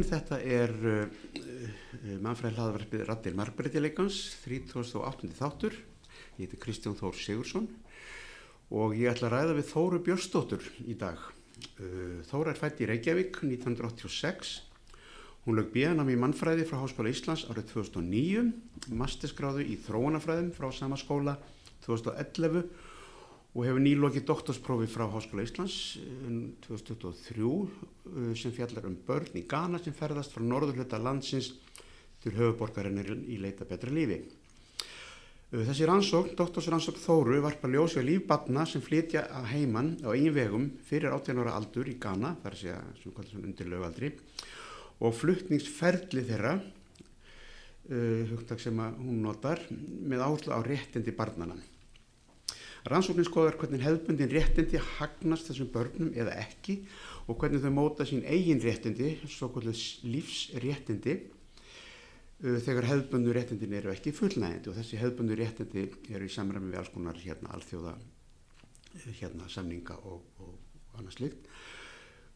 daginn. Þetta er uh, uh, mannfræði hlaðvarpið Rattir Marbreytileikans, 38. þáttur. Ég heiti Kristján Þór Sigursson og ég ætla að ræða við Þóru Björnsdóttur í dag. Uh, Þóra er fætt í Reykjavík 1986. Hún lög bíðanam í mannfræði frá Háskóla Íslands árið 2009, masterskráðu í þróunafræðum frá sama skóla 2011 og hefur nýlokið doktorsprófi frá Háskóla Íslands 2023 um, sem fjallar um börn í Ghana sem ferðast frá norðurhluta landsins til höfuborgarinnar í leita betra lífi. Þessi rannsókn, doktorsrannsókn Þóru, varpa ljósið lífbatna sem flytja að heimann á eigin vegum fyrir 18 ára aldur í Ghana, þar sé að sem kvöldur undir lögaldri, og fluttningsferðli þeirra, uh, hugtak sem hún notar, með áherslu á réttindi barnana. Rannsóknin skoðar hvernig hefðbundin réttindi hagnast þessum börnum eða ekki og hvernig þau móta sín eigin réttindi, svo kvöldið lífsréttindi, þegar hefðbundu réttindin eru ekki fullnægindi og þessi hefðbundu réttindi eru í samræmi við alls konar hérna alþjóða hérna samninga og, og annað slikt.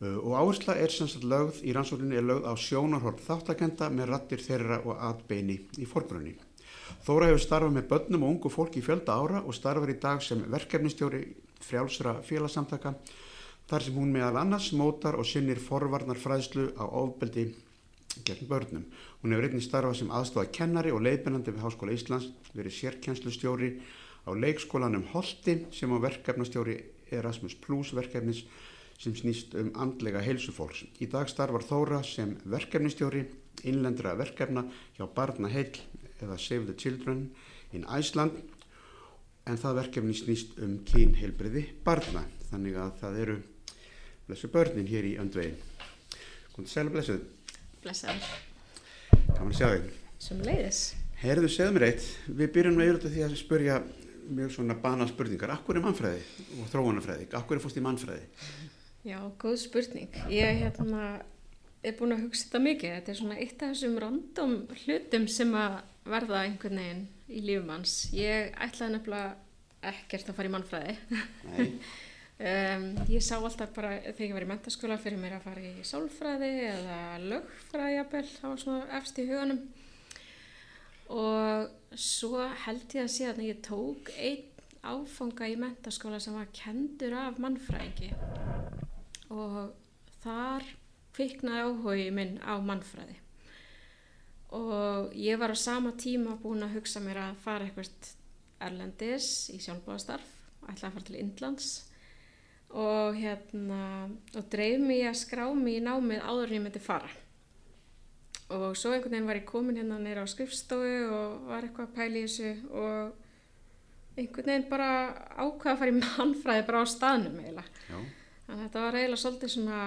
Og áhersla er sem sagt lögð, í rannsókninni er lögð á sjónarhorn þáttakenda með rattir þeirra og atbeini í forgrunni. Þóra hefur starfað með börnum og ungu fólki í fjölda ára og starfar í dag sem verkefnistjóri frjálsra félagsamtaka þar sem hún meðal annars mótar og sinnir forvarnar fræðslu á ofbeldi gegn börnum. Hún hefur einnig starfað sem aðstofa kennari og leiðbennandi við Háskóla Íslands, verið sérkennslustjóri á leikskólanum Holti sem á verkefnastjóri Erasmus Plus verkefnis sem snýst um andlega heilsufólks. Í dag starfar Þóra sem verkefnistjóri innlendra verkefna hjá Barna Heil eða Save the Children in Iceland. En það verkefni snýst um kynheilbriði barna þannig að það eru blessu börnin hér í öndvegin Góðan sæl og blessuð. Blessaður. Gaman að sjá þig. Sem leiðis Herðu, segðu mér eitt. Við byrjum með yfirlega því að spurja mjög svona bana spurningar. Akkur er mannfræði og þróunafræði? Akkur er fórst í mannfræði? Já, góð spurning. Ég hérna er búin að hugsa þetta mikið. Þetta er svona eitt af þessum random hlutum sem að verða einhvern veginn í lífumanns. Ég ætlaði nefnilega ekkert að fara í mannfræði. um, ég sá alltaf bara þegar ég var í mentaskóla fyrir mér að fara í sálfræði eða lögfræði jafnvel, það var svona efst í huganum. Og svo held ég að sé að ég tók einn áfanga í mentaskóla sem var kendur af mannfræðingi og þar kviknaði áhugi minn á mannfræði og ég var á sama tíma búin að hugsa mér að fara eitthvað erlendis í sjálfbóðastarf ætlaði að fara til Indlands. Og hérna og dreif mér að skrá mér í námið áður en ég myndi fara. Og svo einhvern veginn var ég komin hérna neyra á skrifstofu og var eitthvað að pæli þessu og einhvern veginn bara ákvaða að fara í mannfræði bara á staðnum eiginlega. Þannig að þetta var eiginlega svolítið svona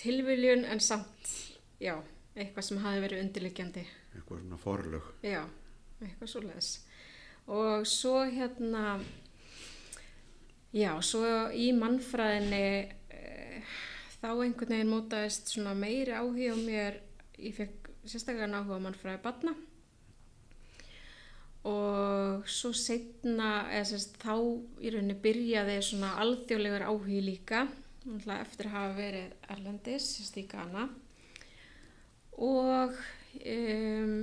tilviljun en samt já eitthvað sem hafi verið undirliggjandi. Eitthvað svona forlög. Já, eitthvað svo leiðis og svo hérna já, svo í mannfræðinni e, þá einhvern veginn mótaðist svona meiri áhuga mér ég fekk sérstaklega áhuga á mannfræði batna og svo setna eða sérst þá í rauninni byrjaði svona alþjóðlegar áhugi líka eftir að hafa verið Erlendis, sérst í Ghana og um,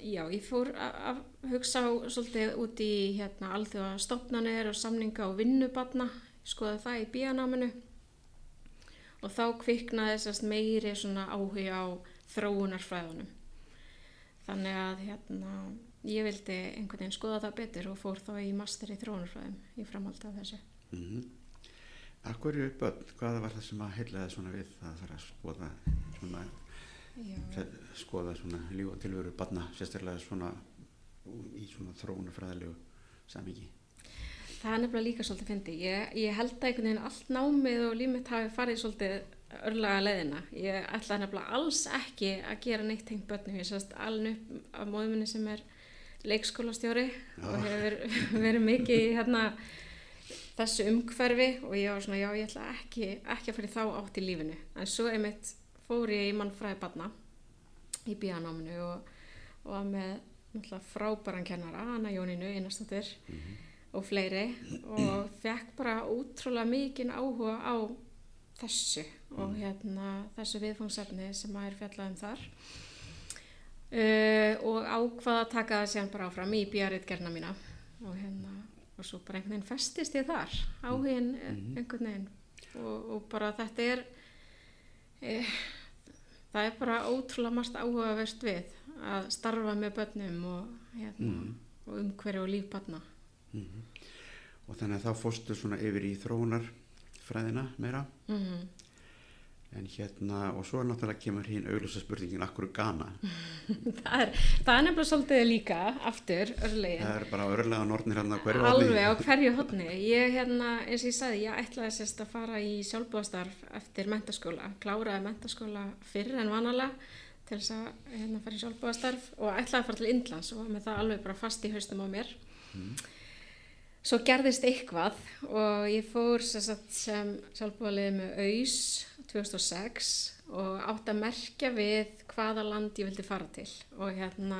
já, ég fór að hugsa svolítið út í hérna, alþjóða stopnarnir og samninga og vinnubatna, skoða það í bíanáminu og þá kviknaði þessast meiri áhuga á þróunarfræðunum. Þannig að hérna, ég vildi einhvern veginn skoða það betur og fór þá í master í þróunarfræðum í framhaldi af þessu. Mm -hmm. Akkur eru börn, hvaða var það sem að heilaði svona við að fara að skoða svona Já. skoða svona líf og tilveru barna sérstaklega svona í svona þróunafræðilegu samingi Það er nefnilega líka svolítið fyndi ég, ég held að einhvern veginn allt námið og lífmitt hafi farið svolítið örlaga leðina ég ætla nefnilega alls ekki að gera neitt tengt börnum. Ég sérst alveg upp af móðuminni sem er leikskólastjóri já. og hefur verið mikið í hérna þessu umhverfi og ég var svona já ég ætla ekki, ekki að fara í þá átt í lífinu. En svo er mitt fór ég í mannfræði barna í bíanáminu og, og var með frábæran kennara, Anna Jóninu einastóttir mm -hmm. og fleiri og fekk bara útrúlega mikinn áhuga á þessu og hérna þessu viðfangsefni sem að er fjallað um þar uh, og ákvaða að taka það síðan bara áfram í bíaritgerna mína og hérna og svo bara einhvern veginn festist ég þar áhugin mm. einhvern veginn og, og bara þetta er eh, það er bara ótrúlega margt áhugavert við að starfa með börnum og, hérna, Mm. og umhverju og líf barna og þannig að þá fórstu svona yfir í þróunarfræðina meira mm. En hérna og svo er náttúrulega kemur hinn augljósa spurningin akkur Ghana það, er, það er nefnilega svolítið líka aftur örlegin það er bara örlega nortnir hérna hverju Alveg horni. á hverju hodni. Ég hérna, eins og ég sagði, ég ætlaði sérst að fara í sjálfbúðastarf eftir mentaskóla. Kláraði mentaskóla fyrr en vanalega til þess að hérna, fara í sjálfbúðastarf og ætlaði að fara til Indlands og var með það alveg bara fast í haustum á mér. Svo gerðist eitthvað og ég fór sagt, sem sjálfbúðalið með AUS 2006 og átt að merkja við hvaða land ég vildi fara til. Og, hérna,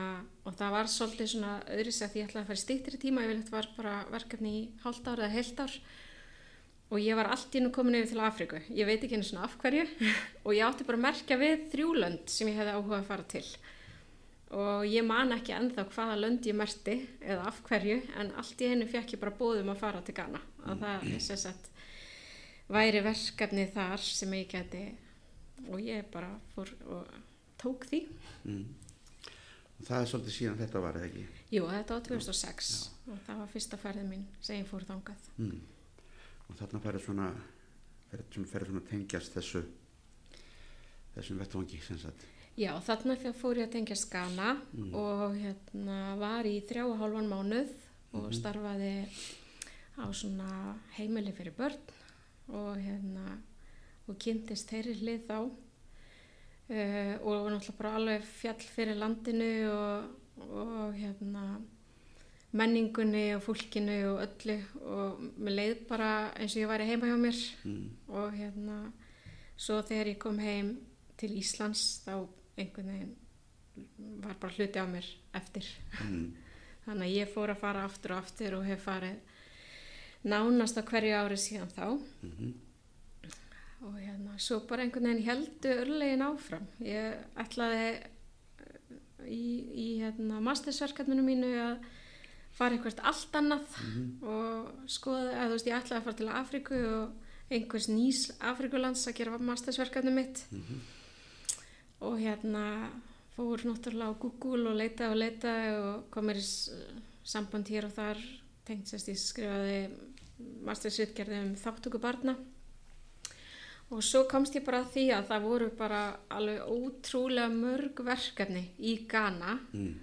og það var svolítið svona sér því ég ætlaði að fara í stýttri tíma, ég vilja var bara verkefni í hálft ár eða heilt ár. Og ég var allt í nú komin yfir til Afríku, ég veit ekki einu svona af hverju. Og ég átti bara að merkja við þrjúlönd sem ég hefði áhuga að fara til og ég man ekki ennþá hvaða lönd ég merti eða af hverju en allt í einu fekk ég bara bóðum að fara til Ghana. Að það sem sagt væri verkefni þar sem ég geti og ég bara fór og tók því. Mm. og það er svolítið síðan þetta var eða ekki? Jú, þetta var 2006 og það var fyrsta ferðin mín sem ég fór þangað. Mm. og þarna færið svona ferð svona, ferð svona tengjast þessu þessum vettvangi sem sagt Já, þarna fór ég að tengja skana og hérna var í þrjá og hálfan mánuð og starfaði á svona heimili fyrir börn og hérna og kynntist þeirri hlið þá. Uh, og var náttúrulega bara alveg fjall fyrir landinu og, og hérna menningunni og fólkinu og öllu og mér leið bara eins og ég væri heima hjá mér. Mm. og hérna svo þegar ég kom heim til Íslands þá einhvern veginn var bara hluti á mér eftir. Mm. þannig að ég fór að fara aftur og aftur og hef farið nánast á hverju ári síðan þá. Mm og hérna svo bara einhvern veginn heldu örlegin áfram. Ég ætlaði eh, í, í hérna mastersverkefninu mínu að fara eitthvað allt annað og skoða, eða þú veist ég ætlaði að fara til Afríku og einhvers nýs Afríkulands að gera mastersverkefni mitt og hérna fór náttúrulega á Google og leitaði og leitaði og kom mér í samband hér og þar tengt sérst ég skrifaði mastersritgerði um þáttöku barna. Og svo komst ég bara að því að það voru bara alveg ótrúlega mörg verkefni í Ghana Mm.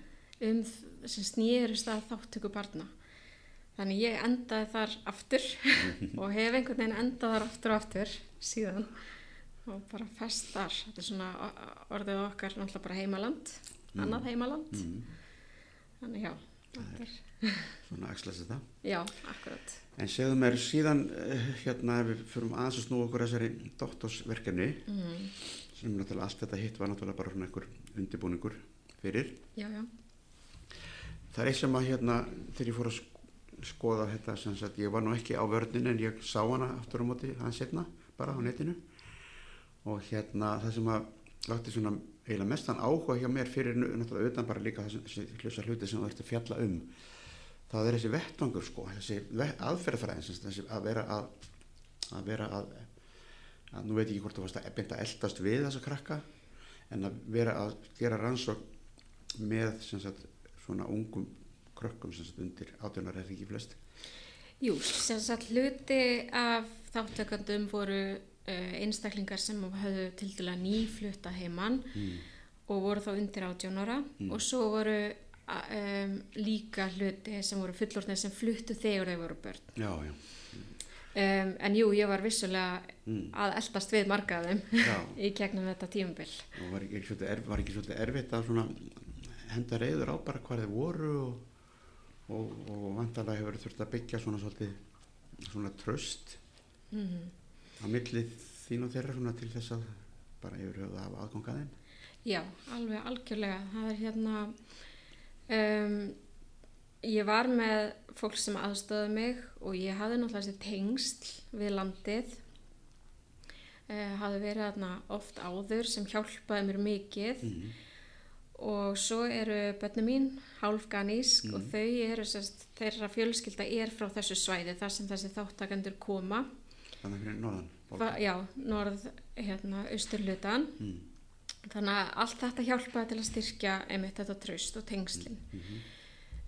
um sem snýrist að þáttöku barna. Þannig ég endaði þar aftur og hef einhvern veginn endað þar aftur og aftur síðan og bara fest þar þetta er svona orðið okkar náttúrulega bara heimaland annað heimaland. Mm. þannig já, er svona axlast þetta. Já, akkurat. En segðu mér síðan eh, hérna ef við fyrum aðeins að snúa okkur þessari doktorsverkefni mm. sem náttúrulega allt þetta hitt var náttúrulega bara svona einhver undirbúningur fyrir. Já, já, það er eitt sem að hérna þegar ég fór að sk- skoða þetta sem sagt ég var nú ekki á vörnin en ég sá hana aftur á móti aðeins setna bara á netinu og hérna það sem að látti svona eiginlega mestan áhuga hjá mér fyrir náttúrulega utan bara líka þessi, hlusa hluti sem þú ert að fjalla um það er þessi vettvangur sko þessi ve- aðferðfræðin sem sagt, þessi að vera að að vera að, að nú veit ég ekki hvort þú varst að að eldast við þessa krakka en að vera að gera rannsókn með sagt svona ungum krökkum sagt undir átjónar er ekki flest? Jú, sem sagt hluti af þáttökandum voru einstaklingar sem höfðu til dæla nýflutta heimann mm. og voru þá undir 18 ára og svo voru um, líka hluti sem voru fullorðnir sem fluttu þegar þeir voru börn. já, já, Um, en jú, ég var vissulega Mm. að eldast við marga af þeim já. í gegnum þetta tímabil. og var ekki, svolítið, erfitt að svona henda reyður á bara hvað þið voru og, og, og vantarlega hefur þurft að byggja svona svolítið svona tröst Mm. Á millið þín og þeirra til þess að bara yfir höfðu að hafa aðgang að þeim Já, alveg algjörlega. Það er hérna, um, ég var með fólk sem aðstöði mig og ég hafði náttúrulega þessi tengsl við landið uh, hafði verið þarna oft áður sem hjálpaði mér mikið mm. og svo eru börnum mín hálf ganísk og þau eru sérst, þeirra fjölskylda er frá þessu svæði þar sem þessi þáttakendur koma Þannig fyrir norðan. Va, já, norð, hérna, austurlutan Mm. þannig að allt þetta hjálpaði til að styrkja einmitt þetta tröst og tengslin Mhm.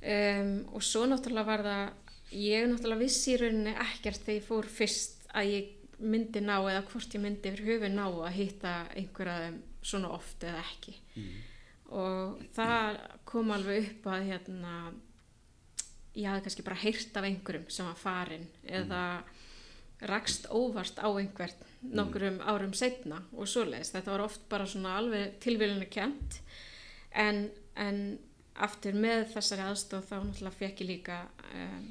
um, og svo náttúrulega var það ég náttúrulega vissi í rauninni ekkert þegar ég fór fyrst að ég myndi ná eða hvort ég myndi yfir höfu ná að hitta einhverja svona oft eða ekki Mm. og það kom alveg upp að hérna ég hafði kannski bara heyrt af einhverjum sem var farin eða rakst óvart á einhvern nokkrum árum setna og svoleiðis þetta var oft bara svona alveg tilvílinu kjent en, en aftur með þessari aðstof þá náttúrulega fekk ég líka um,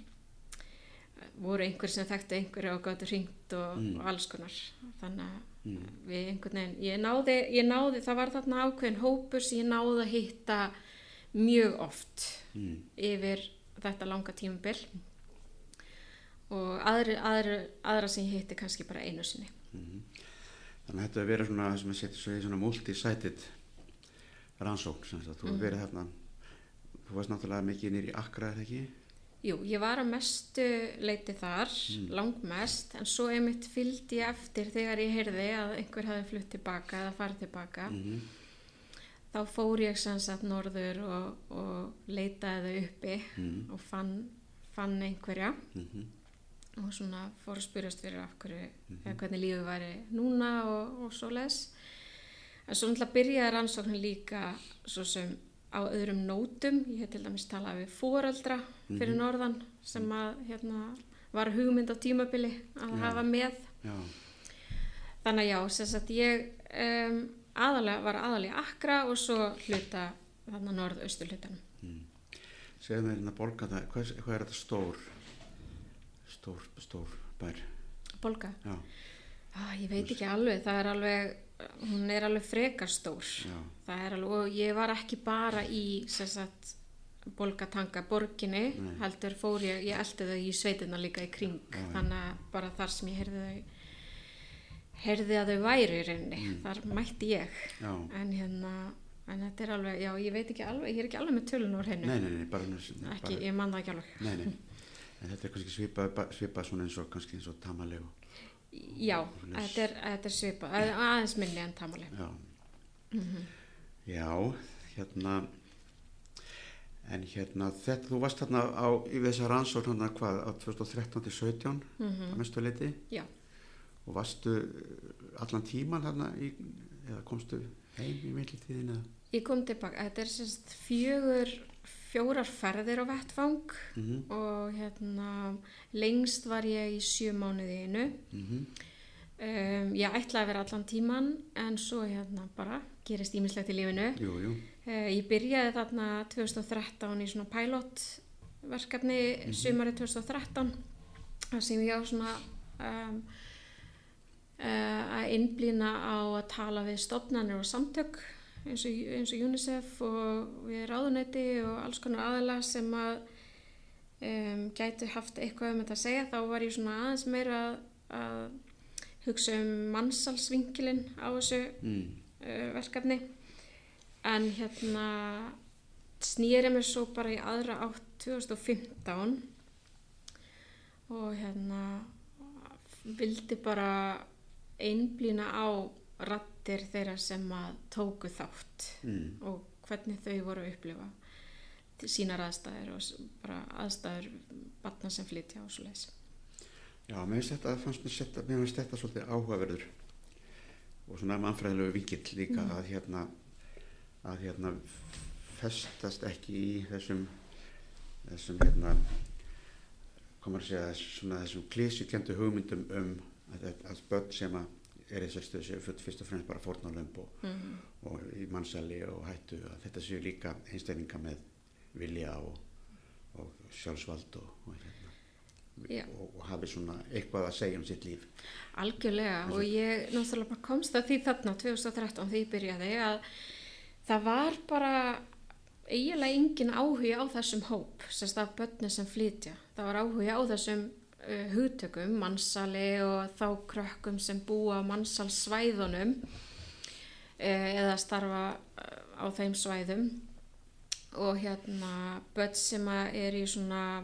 voru einhver sem þekktu einhverju og gáttu hringt og, Mm. og alls konar þannig að Mm. við einhvern veginn, ég náði, ég náði það var þarna ákveðin hópur sem ég náði að hitta mjög oft Mm. yfir þetta langa tímabil og aðri, aðri, aðra sem ég hitti kannski bara einu sinni Mhm. Þannig að þetta hefur verið svona, sem að setja svo í svona multi-sited rannsókn, sem sagt, þú hefur verið þarna, þú varst náttúrulega mikið nýri Akra, er það ekki? Jú, ég var að mestu leiti þar, langmest, en svo einmitt fylgdi ég eftir þegar ég heyrði að einhver hafi flutt tilbaka eða farið tilbaka. Mm Þá fór ég sem sagt norður og, og leitaði uppi Mm. og fann, fann einhverja -hmm. Og svona fór að spyrjast fyrir af hverju, eða hvernig lífið væri núna og, og svo les. En svo náttúrulega byrjaði rannsóknin líka svo sem á öðrum nótum. Ég hef til dæmis talað við fóreldra fyrir norðan sem að hérna, var hugmynd á tímabili að Já. hafa með. Já, Þannig að já, sem sagt ég um, aðalega, var aðalega í Akra og svo hluta þarna norðaustu hlutanum. segðu mér hérna bolga það, hvað, hvað er þetta stór, stór, stór bær? Bolga. Já, Ah, ég veit ekki alveg, það er alveg, hún er alveg frekar stór. er alveg, og ég var ekki bara í, sagt, Bolgatanga borginni, Nei. heldur fór ég, ég eldi þau í sveitina líka í kring, Já, þannig að bara þar sem ég heyrði þau, heyrði að þau væri í rauninni, Mm. þar mætti ég, já, en hérna, en þetta er alveg, já, ég veit ekki alveg, ég er ekki alveg með tölun úr hennu, nei, nei, nei, bara, ekki, bara ég man það ekki alveg. nei, nei, en þetta er kannski svipað, svipað svona eins og kannski eins og tamalegu, Já, þetta er, þetta er svipað, aðeins minni en tamali. já, Mhm. já, hérna, en hérna, þetta, þú varst þarna á, yfir þessa rannsókn hérna hvað, á 2013 til 17, Mhm. að mestu leiti, Já, og varstu uh, allan tíman þarna í, eða komstu heim í millitíðin eða? ég kom tilbaka, þetta er sérst fjögur, fjórar ferðir á vettfang Mm og hérna lengst var ég í sjö mánuði einu. -hmm. Um, ég ætlaði að vera allan tíman en svo hérna bara gerist ímislegt í lífinu. Jú, jú, Uh, ég byrjaði þarna 2013 í svona pilotverkefni Mhm. sumari 2013 þar sem ég á svona um, uh, að innblýna á að tala við stofnanir og samtök eins og, eins og UNICEF og við ráðuneyti og alls konar aðila sem að um, gætu haft eitthvað um þetta að segja þá var ég svona aðeins meira að, að hugsa um mannsalsvinkilinn á þessu mm. uh, verkefni en hérna snýri mér svo bara í aðra átt 2015 og hérna vildi bara einblýna á rattir þeirra sem að tóku þátt Mm. og hvernig þau voru að upplifa sínar aðstæður og bara aðstæður batna sem flytja og svo leis. Já, mér finnst þetta, finnst þetta svolítið áhugaverður og svona mannfræðilegu vingill líka að hérna að hérna festast ekki í þessum þessum hérna komur að segja svona þessum klísjukendu hugmyndum um að, að börn sem að er þessu stöðu séu full- fyrst og fremst bara fórnálömb og, Mm. og í mannsæli og hættu að þetta séu líka einstaklinga með vilja og, og sjálfsvald og, og, Já. hérna, og, og hafi svona eitthvað að segja um sitt líf Algjörlega og ég náttúrulega bara komst að því þarna 2013 því ég byrjaði að það var bara eiginlega engin áhuga á þessum hóp, sérst af börni sem flytja. Það var áhuga á þessum hugtökum, mannsali og þá krökkum sem búa á mannsalsvæðunum uh, eða starfa uh, á þeim svæðum. Og hérna börn sem er í svona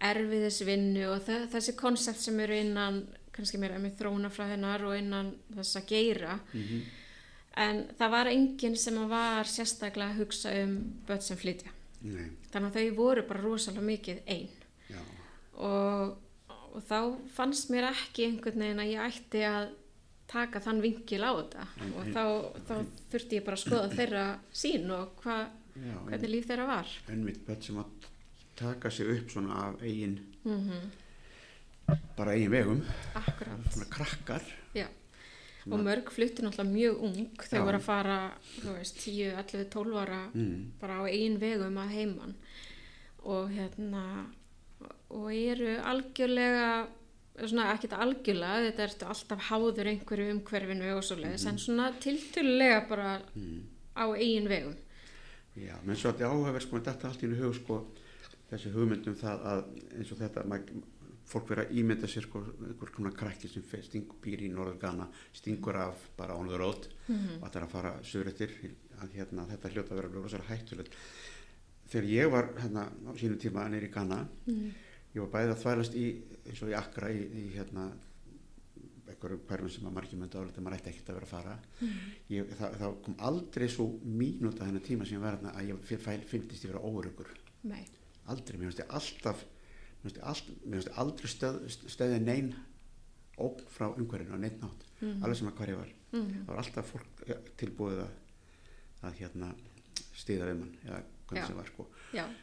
erfiðisvinnu og þe þessi konsept sem eru innan kannski mér með þróna frá hennar og innan þess að geira. Mhm. en það var enginn sem var sérstaklega að hugsa um börn sem flytja. Nei, þannig að þau voru bara rosalega mikið einn og, og þá fannst mér ekki einhvern veginn að ég ætti að taka þann vinkil á þetta. En- og en- þá, þá þurfti ég bara að skoða þeirra sín og hva, já, hvernig líf þeirra var. einmitt börn sem að taka sig upp svona af eigin, mm bara eigin vegum, akkurat svona krakkar. Já. sem og mörg fluttu náttúrulega mjög ung. Þau Já. voru að fara þú veist, 10, 11, 12 ára Mm, bara á eigin vegum að heiman. Og hérna og eru algjörlega svona ekkert algjörlega þetta ertu alltaf háður einhverju umhverfinu og svo leiðis en svona tiltölulega bara mm. á eigin vegum Já, menn svo að áhugaverð sko, þetta allt í hug sko, þessi hugmyndum það að eins og þetta, mað, fólk verið að ímynda sér sko, einhver konar krakki sem stingur býr í Norður Ghana, stingur af bara on the road Mhm. og það er að fara sögur eftir hérna, þetta hljóta að vera hættulegt. Þegar ég var hérna á sínum tíma neyri í Ghana, mm. Ég var bæðið að þvælast í, eins og í Accra, í, í hérna, einhverjum hverfum sem að margir myndi álita, maður ætti ekkert að vera að fara. Ég, það, það kom aldrei svo mínúta þennan tíma sem ég var hérna að ég fyndist ég vera Nei. aldrei, mér finnst ég alltaf mér finnst ég, aldrei stöð, stöðið neinn ógn frá umhverfinu á neitt nátt, Mhm. alveg sem að hver ég var Mm. það var alltaf fólk eh, tilbúið að að hérna stiða við mann, eða hvernig sem var sko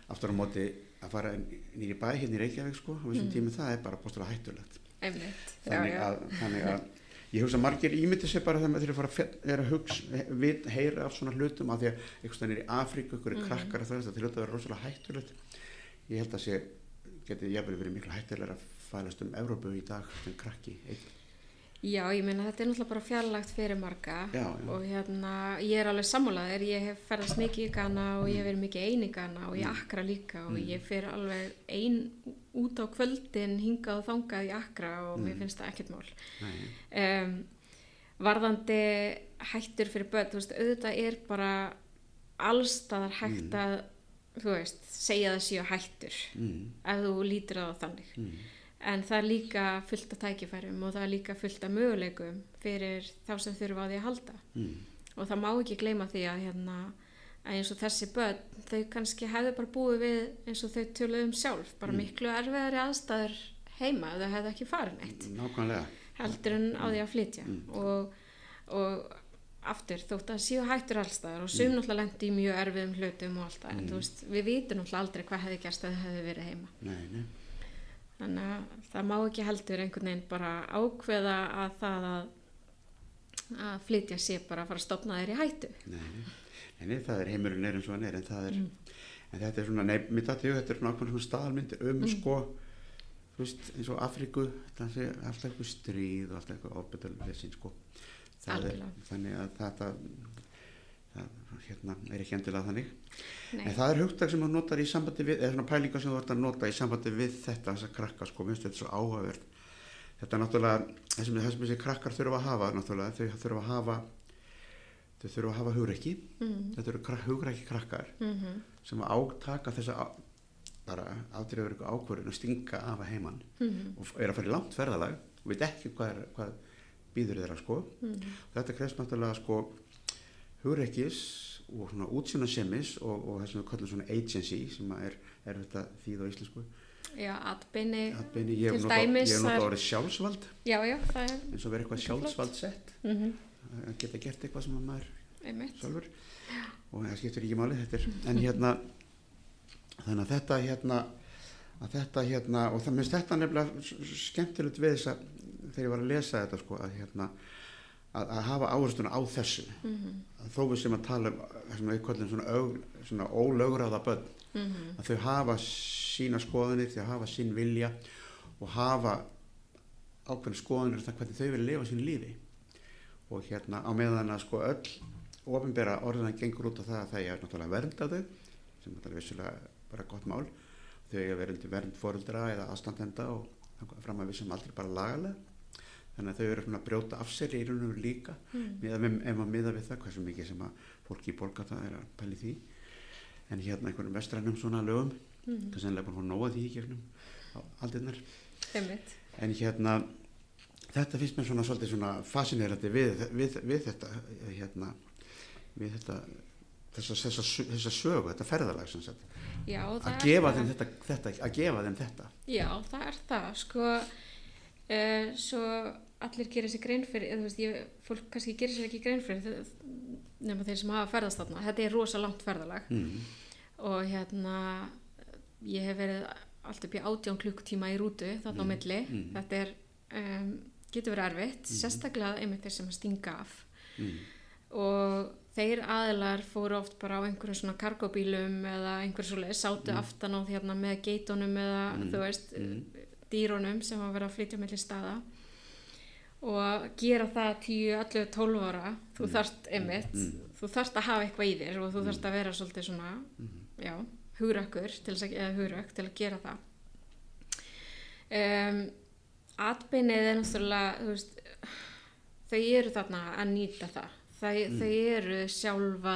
aftur á móti að fara nýri bæ hérna í Reykjavík sko, á þessum Mhm. tími það er bara bóstulega hættulegt einmitt já, þannig já. að, þannig að ég hugsa margir ímyndi sér bara þegar maður þeir fara að er að hugsa, vit, heyra af svona hlutum af því að einhvers veginn er í Afríku ykkur Mhm. krakkar að það er þetta að vera rosalega hættulegt ég held að sé geti jafnvel verið miklu hættulega að fælast um Evrópu í dag sem krakki einn. Já, ég meina þetta er náttúrulega bara fjarlagt fyrir marga Já, já. og hérna ég er alveg sammálaðir, ég hef ferðast mikið í Ghana og ég hef verið mikið ein í Ghana og ég Accra líka og Mm. ég fer alveg ein út á kvöldin hingað og þangað í Accra og mér Mm. finnst það ekkert mál. Um, varðandi hættur fyrir börn, þú veist, auðvitað er bara allstaðar hægt Mm. að, þú veist, segja það séu hættur mm, ef þú lítur það á þannig. Mm, En það er líka fullt af tækifærum og það er líka fullt af möguleikum fyrir þá sem þurfa á því að halda. mm, Og það má ekki gleyma því að, hérna, að eins og þessi börn, þau kannski hefðu bara búið við eins og þau töluðu um sjálf, bara Mm. miklu erfiðari aðstæður heima ef þau hefðu ekki farið neitt, nákvæmlega heldur en á því að flytja. Mm. Og, og aftur, þótt að séu hættur allstaðar og sum náttúrulega lendi í mjög erfiðum hlutum og allt það, en Mm. þú veist, við vitum náttúrulega aldrei hvað hefði gerst að þau hefðu verið heima. nei, nei, Þannig að það má ekki heldur einhvern veginn bara ákveða að það að, að flytja sé bara að fara að stopna þeir í hættu. nei, nei. Það er heimurinn er eins og hann er en það er, Mm. en þetta er svona mitt að þetta er ákveðin svona staðalmyndir um Mm. sko þú veist, eins og Afríku það sé alltaf eitthvað stríð og alltaf eitthvað ofbetalvesin sko þannig að þetta hérna, er ekki endilega þannig Nei. en það er hugtak sem þú notar í sambandi við eða svona pælingar sem þú ert að nota í sambandi við þetta þess að krakka sko, minnst þetta er svo áhugavert þetta er náttúrulega það sem, sem þessi krakkar þurfa að hafa náttúrulega, þau þurfa að hafa þau þurfa að hafa hugreiki Mm. þetta eru krak, hugreiki krakkar Mm sem að átaka þessa á, bara afdrifur ykkur ákvörðin að stinga af að heiman -hmm. og er að fara í langt ferðalag og veit ekki hvað, er, hvað býður þeirra sko Mm. þetta krefst náttúrulega sko hugreikis og svona útsjónasemis og, og það sem við kallum svona agency sem er, er þetta þýð á íslensku. Já, Atbeini, ég hef er- orðið sjálfsvald. Já, já, það er eins og verið eitthvað sjálfsvald sett. Mm að geta gert eitthvað sem að maður sjálfur. Og það skiptir ekki máli þetta en hérna þannig að þetta hérna að þetta hérna og það minnst þetta nefnilega skemmtilegt við þess að þegar ég var að lesa þetta sko að hérna að, að hafa áherstuna á þessu. Mm að þó við sem að tala um kollum svona, svona ólögráða börn. -hmm. að þau hafa sína skoðanir, þau hafa sín vilja og hafa ákveðin skoðanir um það hvernig þau vilja lifa sín lífi. Og hérna á meðan að sko öll ofinbera orðina gengur út á það að það er náttúrulega vernda þau sem er náttúrulega vissulega bara gott mál. Þau eiga verið vernd foreldra eða aðstandenda og fram að við sem aldrei bara lagalega þannig að þau eru svona að brjóta af sér í raun og líka Mm. ef maður miða við það hversu mikið sem að fólki í borgata er að pæli því en hérna einhverjum vestrænum svona lögum Mm. það er sennilega búin að nóa því í gegnum á Einmitt. en hérna þetta finnst mér svona svolítið svona fascinerandi við, við, við þetta hérna við þetta þessa, þessa, þessa sögu, þetta sagt Já, það að gefa það. þeim þetta, þetta að gefa þeim þetta Já, það er það, sko, uh, svo allir gerir sér grein fyrir, eða þú veist, ég, fólk kannski gerir sér ekki grein fyrir, nema þeir sem hafa ferðast þarna, þetta er rosa langt ferðalag mm. og hérna, ég hef verið allt upp í átján klukkutíma í rútu þarna á Mm, milli, mm. þetta er, um, getur verið erfitt, sérstaklega einmitt þeir sem að stinga af Mm. og þeir aðilar fóru oft bara á einhverjum svona kargóbílum eða einhverjum svoleið, sátu aftan á hérna með geitunum eða Mm. þú veist Mm. dýrónum sem var verið að flytja mellir staða og gera það 10, 11, 12 ára. Þú þarft einmitt, Mm. þú þarft að hafa eitthvað í þér og þú þarft að vera svolítið svona já, hugrökkur til að, eða hugrökk til að gera það. Um, atbeinið er náttúrulega veist, þau eru þarna að nýta það. Þau, þau eru sjálfa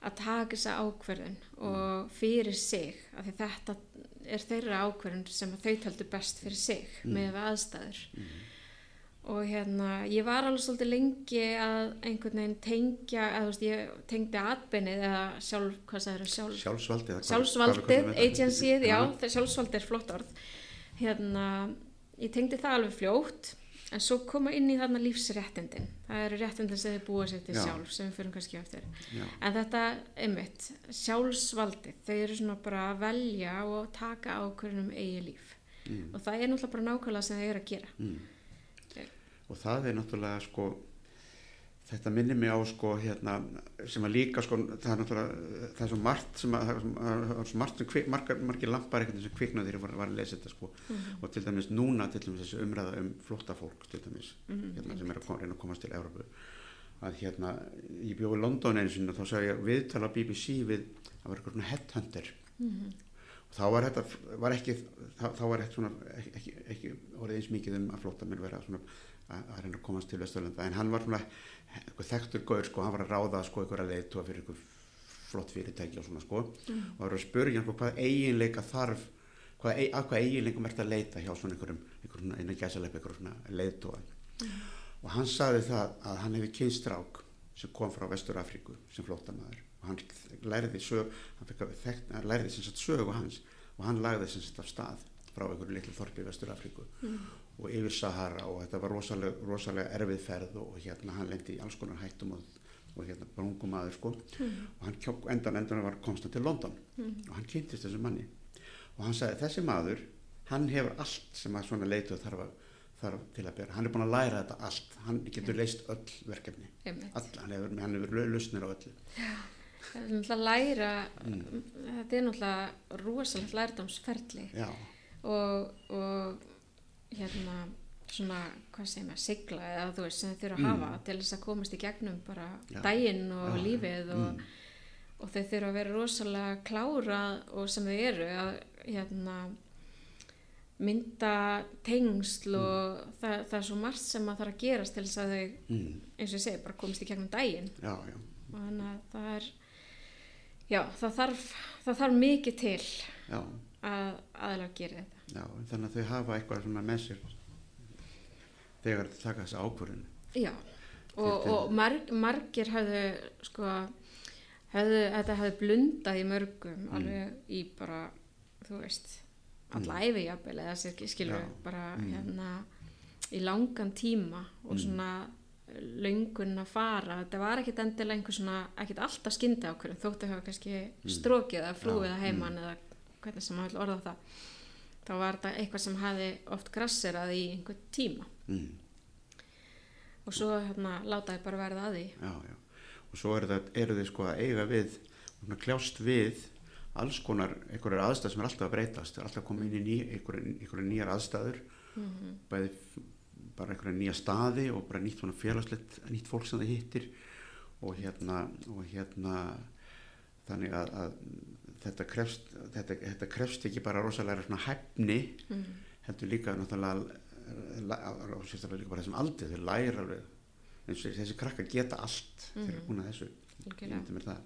að taka þessa ákverðin og fyrir sig af því þetta er þeirra ákverðin sem þau taldu best fyrir sig með aðstæður og hérna ég var alveg svolítið lengi að einhvern veginn tengja þú veist ég tengdi atbeinið eða sjálf, hvað það eru sjálf sjálfsvaldið sjálfsvaldið, agencyð, já, sjálfsvaldið er flott orð hérna, ég tengdi það alveg fljótt en svo koma inn í þarna lífsréttindin það eru réttindin sem þið búa sér til Já. sjálf sem við fyrir kannski eftir Já. en þetta, einmitt, sjálfsvaldið þau eru svona bara að velja og taka ákvörðunum eigi líf Mm. og það er náttúrulega bara nákvæmlega sem þau eru að gera Mm. Og það er náttúrulega sko þetta minnir mig á sko hérna sem að líka sko það er náttúrulega það er svo margt sem að það er svo- margt sem kvik, margar, margir lampar eitthvað sem kviknaði þegar ég var, var að lesa þetta sko. Og til dæmis núna til dæmis þessi umræða um flóttafólk til dæmis hérna, sem er að kom, reyna að komast til Európu að hérna ég bjóði í London einu sinni og þá sagði ég viðtala BBC við það var eitthvað svona headhunter. Og þá var þetta var ekki, þá, þá var þetta svona ekki, ekki, ekki orðið eins mikið um að flóttamenn vera svona að, að reyna að komast til Vesturlanda. En hann var svona þekktur gaur sko, hann var að ráða sko eitthvað leiðtóa fyrir eitthvað flott fyrirtæki og svona sko. Og var að spurja hann sko, hvað eiginleika þarf hvað, að hvað eiginleikum ert að leita hjá svona einhverjum, einhverjum innan gæsaleip einhverjum svona leiðtóa og hann sagði það að hann hefði kynstrák sem kom frá Vestur Afríku sem flóttamaður. Og hann læriði sög hann, að þekkt, hann læriði sem sagt sögu hans og hann lagði sem sagt af stað frá einhverju litlu þorpi í Vestur Afríku og yfir Sahara og þetta var rosalega, rosalega erfið ferð og hérna hann lendi í alls konar hættum og, og hérna bara ungum maður sko og hann kjó, endan endan var konstant til London. Og hann kynntist þessu manni. Og hann sagði þessi maður hann hefur allt sem að svona leituð þarf, þarf til að bera. Hann er búin að læra þetta allt. Hann getur leist öll verkefni. All, hann hefur, hefur lausnir á öllu. Það er náttúrulega læra þetta er náttúrulega rosalegt lærdómsferli. Já, og, og hérna svona, hvað segir maður, sigla eða þú veist sem þau þurfa að hafa til þess að komast í gegnum bara Já. daginn og já. lífið og, og þau þurfa að vera rosalega klára og sem þau eru að hérna mynda tengsl og það, það er svo margt sem að þarf að gerast til þess að þau, mm, eins og ég segi, bara komast í gegnum daginn. Já, já, og þannig að það er já, það þarf það þarf mikið til já, að aðalega gera þetta já þannig að þau hafa eitthvað svona með sér þegar þau taka þessi ákvörðun. Já, og, og marg, margir hafðu sko hafðu, þetta hafði blundað í mörgum Mm. alveg í bara þú veist, alla æfi jafnvel eða sér skilur Já. bara Mm. hérna í langan tíma og svona löngun að fara. Þetta var ekkit endilega einhver svona ekkit alltaf skyndi ákvörðum þóttu hafa kannski strókið eða flúið að heiman eða hvernig sem maður orða það þá var þetta eitthvað sem hafi oft grasserað í einhver tíma. Mm, og svo hérna látaði bara verða að því. Já, já. Og svo eru, þau sko að eiga við kljást við alls konar einhverjar aðstæður sem er alltaf að breytast. Alltaf koma inn í ný, einhverjar, einhverjar nýjar aðstæður. Mhm. bæði f- bara einhverja nýja staði og bara nýtt félagslegt nýtt fólk sem það hittir. Og hérna, og hérna þannig að, að þetta, krefst, þetta, þetta krefst ekki bara rosalega svona hæfni Mhm. heldur líka náttúrulega sérstaklega líka bara þessum aldrei þau læra og þessi krakkar geta allt eru Mhm. búin að þessu það.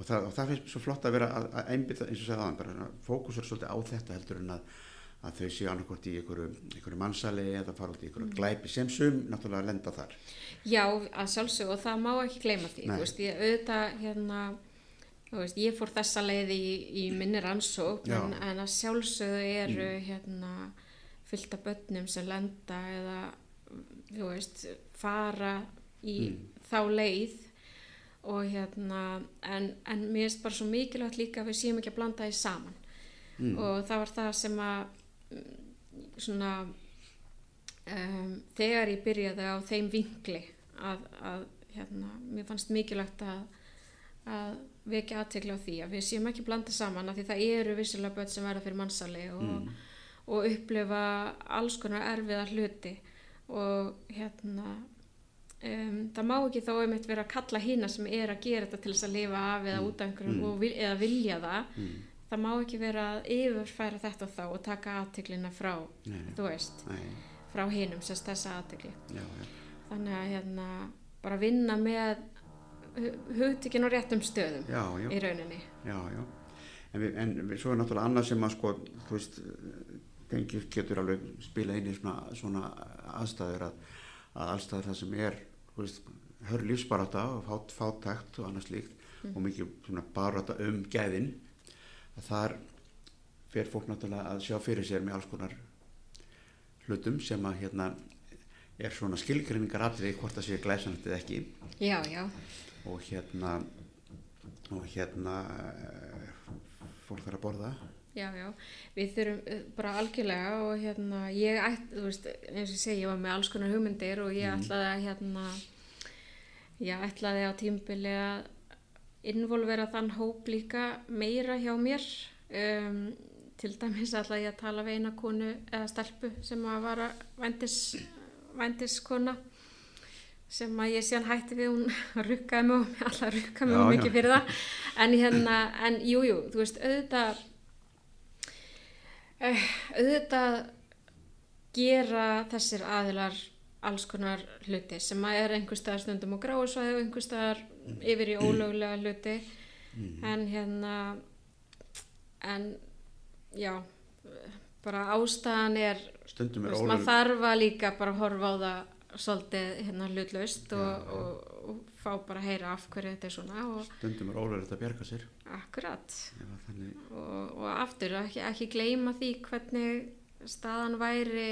Og, það, og það finnst svo flott að vera að, að einbytta, eins og segja aðan, fókusur svolítið á þetta heldur en að, að þau séu annarkvort í einhverju, mannsali eða fara út í einhverju glæpi sem sum náttúrulega lenda þar. Já, að sjálfsög og það má ekki gleyma því, veist, ég auðvitað hérna, veist, ég fór þessa leið í, í minni rannsókn en, en að sjálfsögðu eru hérna fullt af börnum sem lenda eða, veist, fara í þá leið. Og hérna, en, en mér finnst bara svo mikilvægt líka að við séum ekki að blanda því saman. Mm. og það var það sem að mm, svona um, þegar ég byrjaði á þeim vinkli að, að hérna, mér fannst mikilvægt að, að vekja aðtekla á því að við séum ekki blanda saman að því það eru vissilega börn sem verða fyrir mannsali og, og upplifa alls konar erfiða hluti og hérna um, það má ekki þá einmitt vera að kalla hína sem er að gera þetta til þess að lifa af eða út af einhverjum og vil, eða vilja það. Mm. það má ekki vera að yfirfæra þetta þá og taka aðteklina frá Nei, þú veist, Nei, frá hinum sérst þessa já. þannig að hérna bara vinna með hugtökin á réttum stöðum Já, já, í rauninni. Já, já. En, við, en við, svo er náttúrulega annað sem að sko, þú veist, tengjur getur alveg spila inn í svona, svona aðstæður að, að allstæður það sem er, veist, hör lífsbaráta og fát, fátækt og annað slíkt og mikið baráta um gæðin þar fer fólk náttúrulega að sjá fyrir sér með alls konar hlutum sem að hérna er svona skilgrinningar atriði hvort það sé glæsanlegt eða ekki. Já, já, og hérna og hérna eh, fólk þarf að borða. Já, já. Við þurfum eh, bara algjörlega og hérna ég ætt, þú veist, eins og ég segi ég var með alls konar hugmyndir og ég ætlaði að hérna ég ætlaði á tímbili að involvera þann hóp líka meira hjá mér. Um, til dæmis ætlaði ég að tala við eina konu eða stelpu sem að vara vændis, vændiskona sem að ég síðan hætti við hún rukkaði og mig alltaf rukkaði og já. mikið fyrir það. En hérna, en jú, jú, þú veist auðvitað uh, auðvitað gera þessir aðilar alls konar hluti sem að er einhver staðar stundum á gráusvæði og einhver staðar yfir í ólöglega hluti. En hérna en já bara ástæðan er stundum er veist, maður þarf að líka bara horfa á það svolítið hérna hlutlaust og, og, og fá bara að heyra af hverju þetta er svona stundum er ólöglegt að bjarga sér. Akkurat. Og, og aftur ekki, ekki gleyma því hvernig staðan væri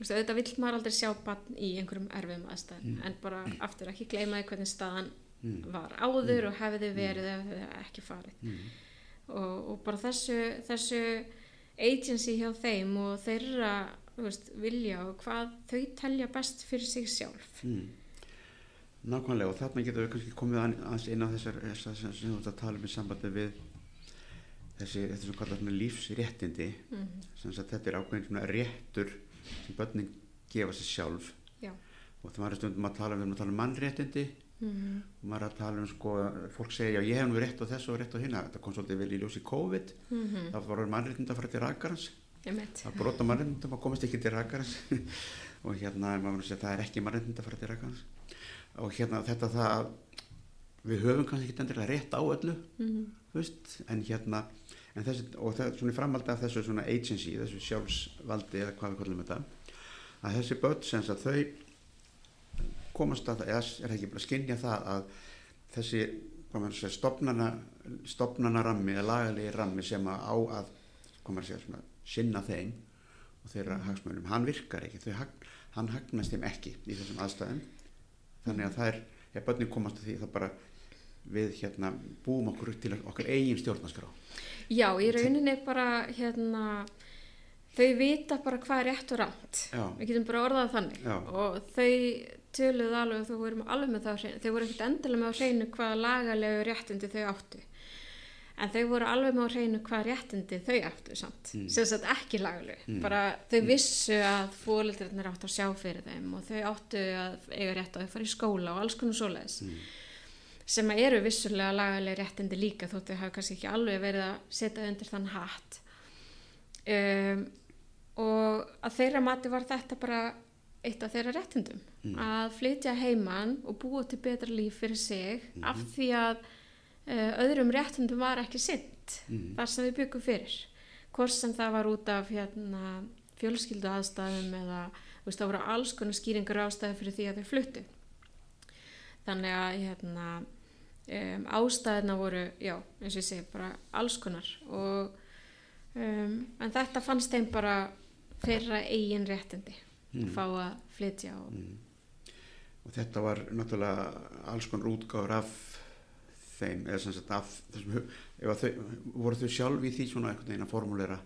auðvitað vill maður aldrei sjá bann í einhverjum erfiðum aðstæðum en bara aftur ekki gleyma því hvernig staðan var áður og hefði verið hefði ekki farið. Og, og bara þessu, þessu agency hjá þeim og þeirra veist, vilja og hvað þau telja best fyrir sig sjálf. Mm. nákvæmlega og þarna getum við kannski komið að- aðeins inn á þessar, þessar sem þú ert að tala um í sambandi við þessi, þetta sem kallar svona lífsréttindi. Mm sem sagt þetta er ákveðin svona réttur sem börnin gefa sér sjálf. Já. Og það var stundum að tala um, að um mannréttindi. Mm og maður að tala um sko, fólk segja ég hef nú rétt á þessu og rétt á hinna þetta kom svolítið vel í ljósi COVID. -hmm. það var mannréttinda að fara til rakarans Það brota mannréttindum að komast ekki til rakarans og hérna að segja það er ekki mannréttinda að fara til rakarans og hérna þetta það að við höfum kannski ekki endilega rétt á öllu Mhm. þú veist, en hérna en þessi, og það er svona í framhaldi af þessu svona agency, þessu sjálfsvaldi eða hvað við kallum þetta að þessi börn sem sagt þau komast að eða er ekki bara að skinja það að þessi segja, stopnana stopnana rammi eða lagalegi rammi sem að á að hvað maður segja, svona, sinna þeim og þeirra hagsmunum, hann virkar ekki. Þau, hann hagnast þeim ekki í þessum aðstæðum. Þannig að það er, ef börnin komast að því það bara við hérna búum okkur til okkar eigin stjórnarskrá. Já, í rauninni bara hérna þau vita bara hvað er rétt og ránt við getum bara orðað þannig. Já. og þau töluðu alveg og þau voru alveg með það þau voru ekkert endilega með á hreinu hvaða lagalegu réttindi þau áttu en þau voru alveg með á hreinu hvaða réttindi þau áttu samt Mm. sem sagt ekki lagalegu Mm. bara þau vissu að fólöldrarnir áttu að sjá fyrir þeim og þau áttu að eiga rétt á að fara í skóla og alls konar svoleiðis Mm. sem að eru vissulega lagalega réttindi líka þótt þau hafa kannski ekki alveg verið að setja undir þann hatt um, og að þeirra mati var þetta bara eitt af þeirra réttindum Mm. að flytja heiman og búa til betra líf fyrir sig Mhm. af því að öðrum réttindum var ekki sint Mm. þar sem við byggum fyrir hvort sem það var út af hérna, fjölskyldu aðstæðum eða veist, það voru alls konar skýringar ástæði fyrir því að þau fluttu þannig að hérna, um, ástæðina voru já, eins og ég segi, bara alls konar og um, en þetta fannst þeim bara þeirra eigin réttindi Mm. fá að flytja og og þetta var náttúrulega alls konar útgáður af þeim eða sem sagt af þessum, þau, voru þau sjálf í því svona einhvern veginn að formulera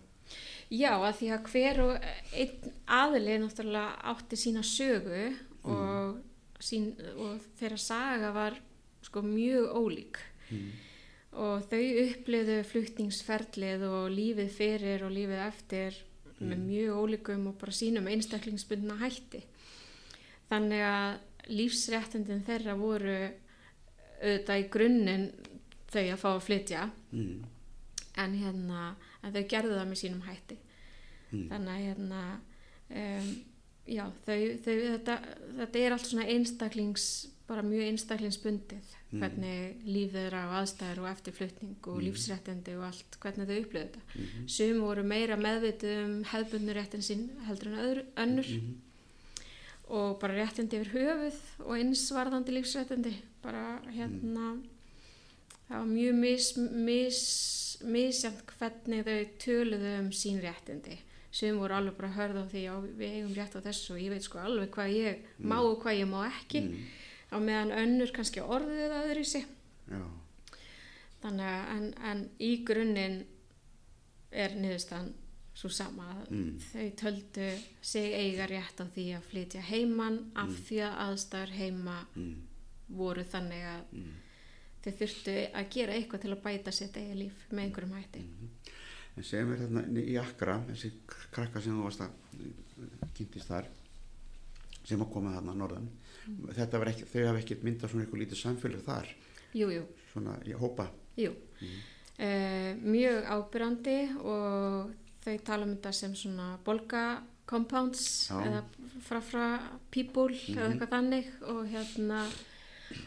Já, að því að hver og einn aðli náttúrulega átti sína sögu og, sín, og þeirra saga var sko mjög ólík mm. og þau uppliðu fluttingsferlið og lífið fyrir og lífið eftir með mjög ólíkum og bara sínum einstaklingsbundna hætti. Þannig að lífsréttindin þeirra voru auðvitað í grunninn þau að fá að flytja Mm. en hérna en þau gerðu það með sínum hætti Mm. þannig að hérna um, já, þau, þau þetta, þetta er allt svona einstaklings bara mjög einstaklingsbundið Mm. hvernig líf þeirra og aðstæður og eftirflutning og Mm. lífsréttindi og allt hvernig þau upplöðu þetta Mhm. sum voru meira meðvitið um hefðbundnu réttin sín heldur en öðru, önnur Mhm. og bara réttindi yfir höfuð og einsvarðandi lífsréttindi bara hérna það var mjög mis, mis, misjant hvernig þau töluðu um sín réttindi sem voru alveg bara að hörða á því já við eigum rétt á þessu og ég veit sko alveg hvað ég má og hvað ég má ekki Mm. á meðan önnur kannski orðið það öðru í sig Já, þannig að en, en í grunninn er niðurstaðan svo sama að Mm. þau töldu sig eiga rétt á því að flytja heiman af því að aðstæður heima mm. Voru þannig að Mm. þau þurftu að gera eitthvað til að bæta sitt eigin líf með einhverjum hætti. En segjum við þarna í Akra, þessi krakka sem þú varst að kynntist þar, sem að koma þarna að norðan, var ekki, þau hafa ekkert myndað svona eitthvað lítið samfélag þar, Jú, jú, svona í hópa. jú. Eh, mjög ábyrrandi og þau tala um þetta sem svona bolga compounds Já. eða frafra people eða Mhm. eitthvað þannig og hérna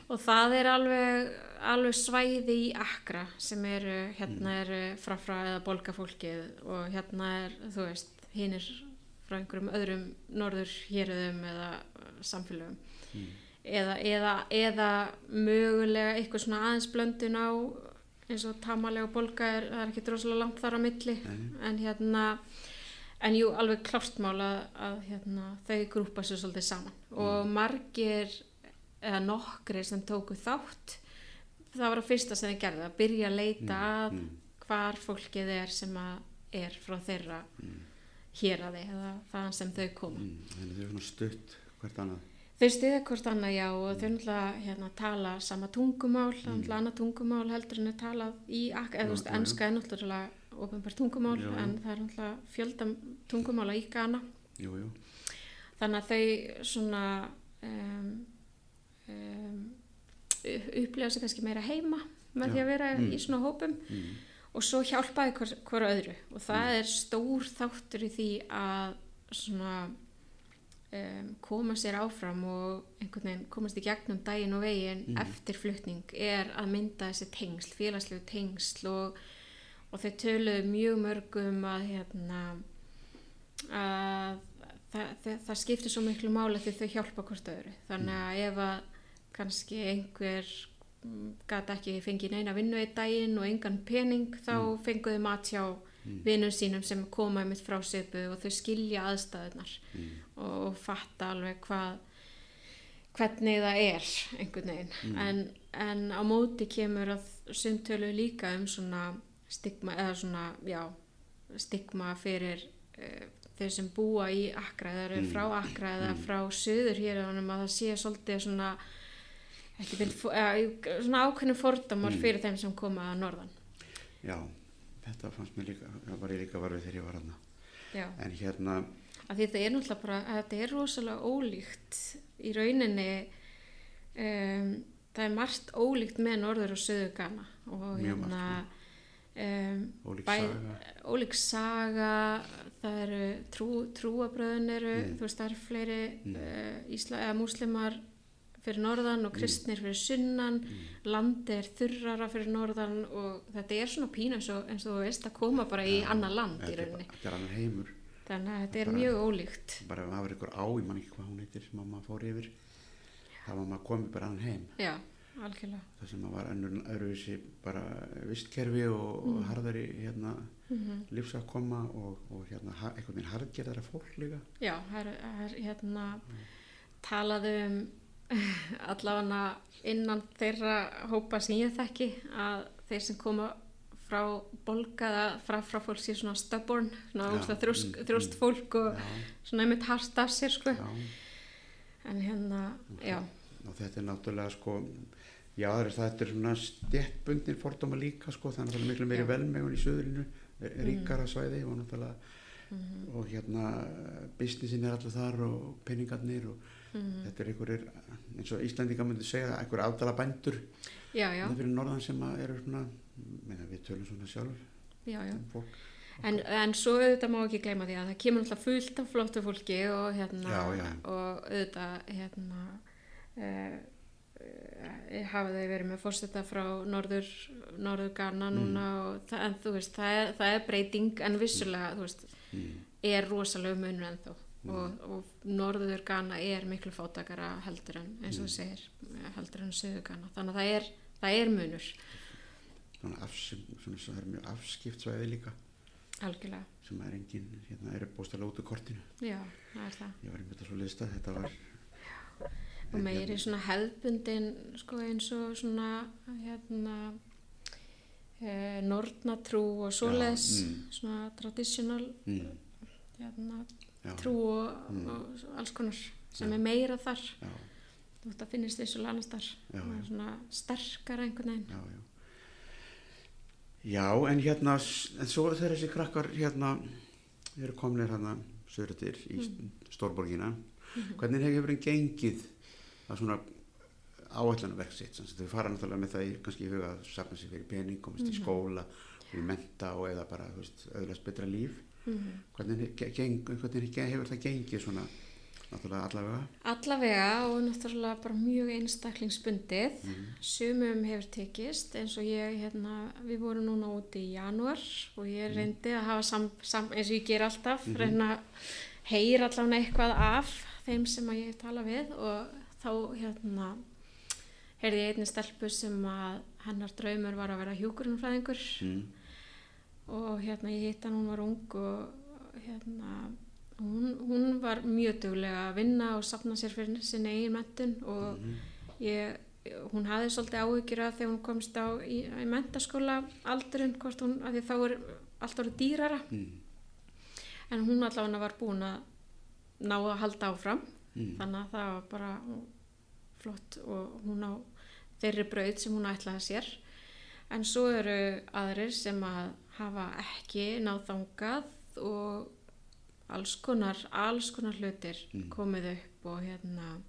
og það er alveg, alveg svæði í Akra sem eru hérna eru frafra eða bolga fólkið og hérna er þú veist hinnir frá einhverjum öðrum norður héröðum eða uh, samfélögum. Eða, eða, eða mögulega eitthvað svona aðeins blöndun á eins og tamalega bolga er, það er ekki droslega langt þar á milli. Nei. en hérna en jú alveg klártmál að, að hérna, þau grúpa sér svolítið saman. Og margir eða nokkri sem tóku þátt það var að fyrsta sem þau gerði að byrja að leita að mm. hvar fólkið er sem að er frá þeirra Mm. héraði eða þaðan sem þau koma Mm. Þannig þau eru svona stutt hvert annað. Þau stiða hvort annað já og þau náttúrulega hérna, tala sama tungumál, mm. náttúrulega annað tungumál heldur en er talað í, eða þú veist, enska er náttúrulega ofinbært tungumál já. en það er náttúrulega fjölda tungumála í Ghana. Jú, jú. Þannig að þau svona um, um, upplifa sig kannski meira heima með Já, því að vera mm. í svona hópum Mm. og svo hjálpaði hver, hver öðru og það er stór þáttur í því að svona um, koma sér áfram og einhvern veginn komast í gegnum daginn og veginn Mm. eftir flutning er að mynda þessi tengsl, félagslegu tengsl og, og þau töluðu mjög mörgum að hérna að það, það, það skiptir svo miklu máli því þau hjálpa hvort öðru þannig að ef að kannski einhver gæti ekki fengið neina vinnu í daginn og engan pening þá mm. fenguðu mat hjá Mm. vinnum sínum sem koma mitt frá sipu og þau skilja aðstæðunar Mm. og, og fatta alveg hvað hvernig það er einhvern veginn Mm. en, en á móti kemur að sundtölu líka um svona stigma eða svona, já stigma fyrir uh, þeir sem búa í Akra eða eru Mm. frá Akra eða Mm. frá söður hér að það sé svolítið svona ekki beint, eða, svona ákveðnum fordómar Mm. fyrir þeim sem koma að norðan Já, þetta fannst mér líka, það var ég líka varfið þegar ég var já, En hérna, þetta er náttúrulega bara þetta er rosalega ólíkt í rauninni um, það er margt ólíkt með norður og söður Ghana og hérna um, ólík saga ólík saga það eru trú, trúabröðin eru Mm. þú veist það eru fleiri Mm. uh, Ísla, eða múslimar fyrir norðan og kristnir fyrir sunnan Mm. landi er þurrara fyrir norðan og þetta er svona pína eins og, eins og þú veist að koma bara í Já, annar land í rauninni. þetta er annar heimur. Þannig að þetta er Bara- mjög ólíkt. bara ef maður ykkur á, ég man ekki hvað hún heitir sem að maður fór yfir það var maður komið bara annan heim. Já, algjörlega. Það sem að var önnur öðruvísi bara vistkerfi og, Mm. og harðari hérna, mm lífsafkoma og, og hérna einhvern veginn harðgerðara fólk líka. Já, það er, það er hérna talaðu um allavega innan þeirra hópa sem ég þekki að þeir sem koma frá bolgaða frá, frá fólk sé svona stubborn svona Já, óslega þrjóst, mm, mm. fólk og já, svona einmitt hart af sér sko. En hérna, já, og þetta er náttúrulega sko já er, þetta er svona stjettbundin fordóma líka sko það er miklu meiri velmegun í söðurinu ríkara svæði og náttúrulega mm og hérna businessin er alltaf þar og peningarnir og mm þetta er einhverjir eins og Íslandinga myndi segja einhverjir afdala bændur. Já, já, fyrir norðan sem eru svona við tölum svona sjálf já, já. fólk. En, en svo auðvitað má ekki gleyma því að það kemur alltaf fullt af flottu fólki og hérna Já, og auðvitað hérna uh, hafa þau verið með fórstætta frá norður, norður Ghana núna og það, en þú veist, það er, það er breyting en vissulega, þú veist, mm. er rosalega munur ennþá og, og norður Ghana er miklu fátakara heldur en, eins og þú segir, heldur en söður Ghana, þannig að það er, það er munur, afsim, svona það er mjög afskipt svæði líka. Algjörlega, sem er engin, hérna eru bóstalega út úr kortinu. Já, það er það. ég var einmitt að svo lista, þetta var og meiri svona hefðbundin sko eins og svona hérna e, nornatrú og svoleiðis mm. svona traditional mm, hérna, trú og, Mm. og alls konar sem er meira þar. Já, þú veist að finnist vissulega annars þar Það er svona sterkar einhvern veginn. Já, já. Já, en hérna en svo þegar þessi krakkar hérna eru komnir hérna söðrættir í mm. stórborgina hvernig hefur þeim gengið að svona áætlanaverk sitt? Sem sagt, þau fara náttúrulega með það í kannski í huga að safna sér fyrir pening, komast í skóla í menta og eða bara þú veist, öðlast betra líf Mhm. hvernig, ge- geng, hvernig hefur það gengið svona náttúrulega allavega allavega og náttúrulega bara mjög einstaklingsbundið mm. sumum hefur tekist eins og ég hérna, við vorum núna úti í janúar og ég reyndi að hafa sam, sam, eins og ég ger alltaf Mhm. reyna að heyra allavega eitthvað af þeim sem að ég tala við og þá hérna heyrði ég einni stelpu sem að hennar draumur var að vera hjúkurunfræðingur Mm. Og hérna ég hitt hann, hún var ung og hérna hún, hún var mjög duglega að vinna og safna sér fyrir sinni eigin mentun og Mhm. ég, hún hafði svolítið áhyggjur af þegar hún komst á í, í mentaskóla aldurinn, hvort hún, af því þá er allt orðið dýrara, Mm. en hún allavega var búin að ná að halda áfram Mm. þannig að það var bara flott og hún á þeirri braut sem hún ætlaði sér en svo eru aðrir sem að hafa ekki náð þangað og alls konar, alls konar hlutir Mm. komið upp og hérna